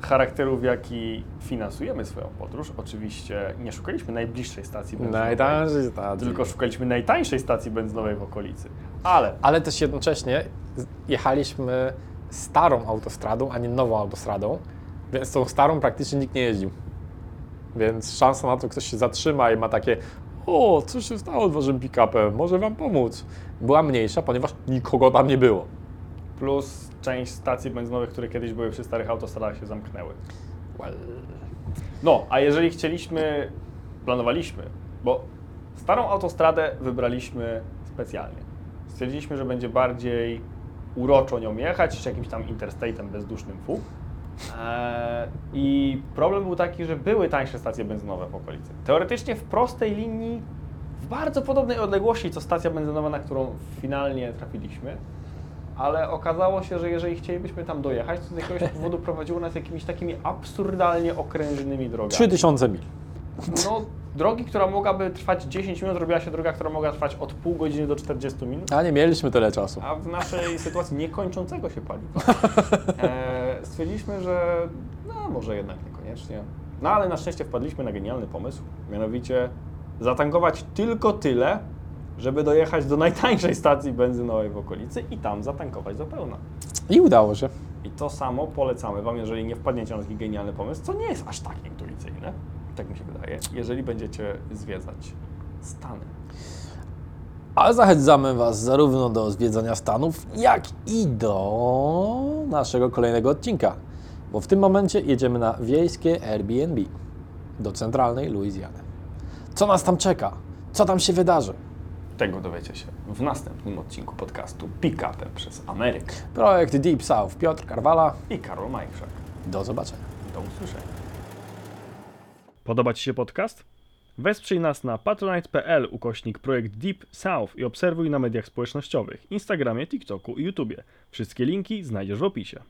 charakteru, w jaki finansujemy swoją podróż, oczywiście nie szukaliśmy najbliższej stacji benzynowej, Najtańszy stacji. tylko szukaliśmy najtańszej stacji benzynowej w okolicy. Ale Ale też jednocześnie jechaliśmy starą autostradą, a nie nową autostradą, więc tą starą praktycznie nikt nie jeździł. Więc szansa na to, że ktoś się zatrzyma i ma takie o, co się stało z waszym pick-upem, może wam pomóc, była mniejsza, ponieważ nikogo tam nie było. Plus część stacji benzynowych, które kiedyś były przy starych autostradach się zamknęły. No, a jeżeli chcieliśmy, planowaliśmy, bo starą autostradę wybraliśmy specjalnie. Stwierdziliśmy, że będzie bardziej uroczo nią jechać niż jakimś tam interstate'em bezdusznym fu. Eee, I problem był taki, że były tańsze stacje benzynowe w okolicy. Teoretycznie w prostej linii, w bardzo podobnej odległości co stacja benzynowa, na którą finalnie trafiliśmy, ale okazało się, że jeżeli chcielibyśmy tam dojechać, to z jakiegoś powodu prowadziło nas jakimiś takimi absurdalnie okrężnymi drogami. 3000 mil. No, drogi, która mogłaby trwać 10 minut, robiła się droga, która mogła trwać od pół godziny do 40 minut. A nie mieliśmy tyle czasu. A w naszej sytuacji niekończącego się paliwa e, stwierdziliśmy, że no może jednak niekoniecznie. No ale na szczęście wpadliśmy na genialny pomysł, mianowicie zatankować tylko tyle, żeby dojechać do najtańszej stacji benzynowej w okolicy i tam zatankować do pełna. I udało się. I to samo polecamy Wam, jeżeli nie wpadniecie na taki genialny pomysł, co nie jest aż tak intuicyjne, tak mi się wydaje, jeżeli będziecie zwiedzać Stany. Ale zachęcamy Was zarówno do zwiedzania Stanów, jak i do naszego kolejnego odcinka. Bo w tym momencie jedziemy na wiejskie Airbnb do centralnej Luizjany. Co nas tam czeka? Co tam się wydarzy? Tego dowiecie się w następnym odcinku podcastu Pick Upem przez Amerykę Projekt Deep South Piotr Karwala. i Karol Majchrzak. Do zobaczenia. Do usłyszenia. Podoba Ci się podcast? Wesprzyj nas na patronite.pl ukośnik projekt Deep South i obserwuj na mediach społecznościowych, Instagramie, TikToku i YouTubie. Wszystkie linki znajdziesz w opisie.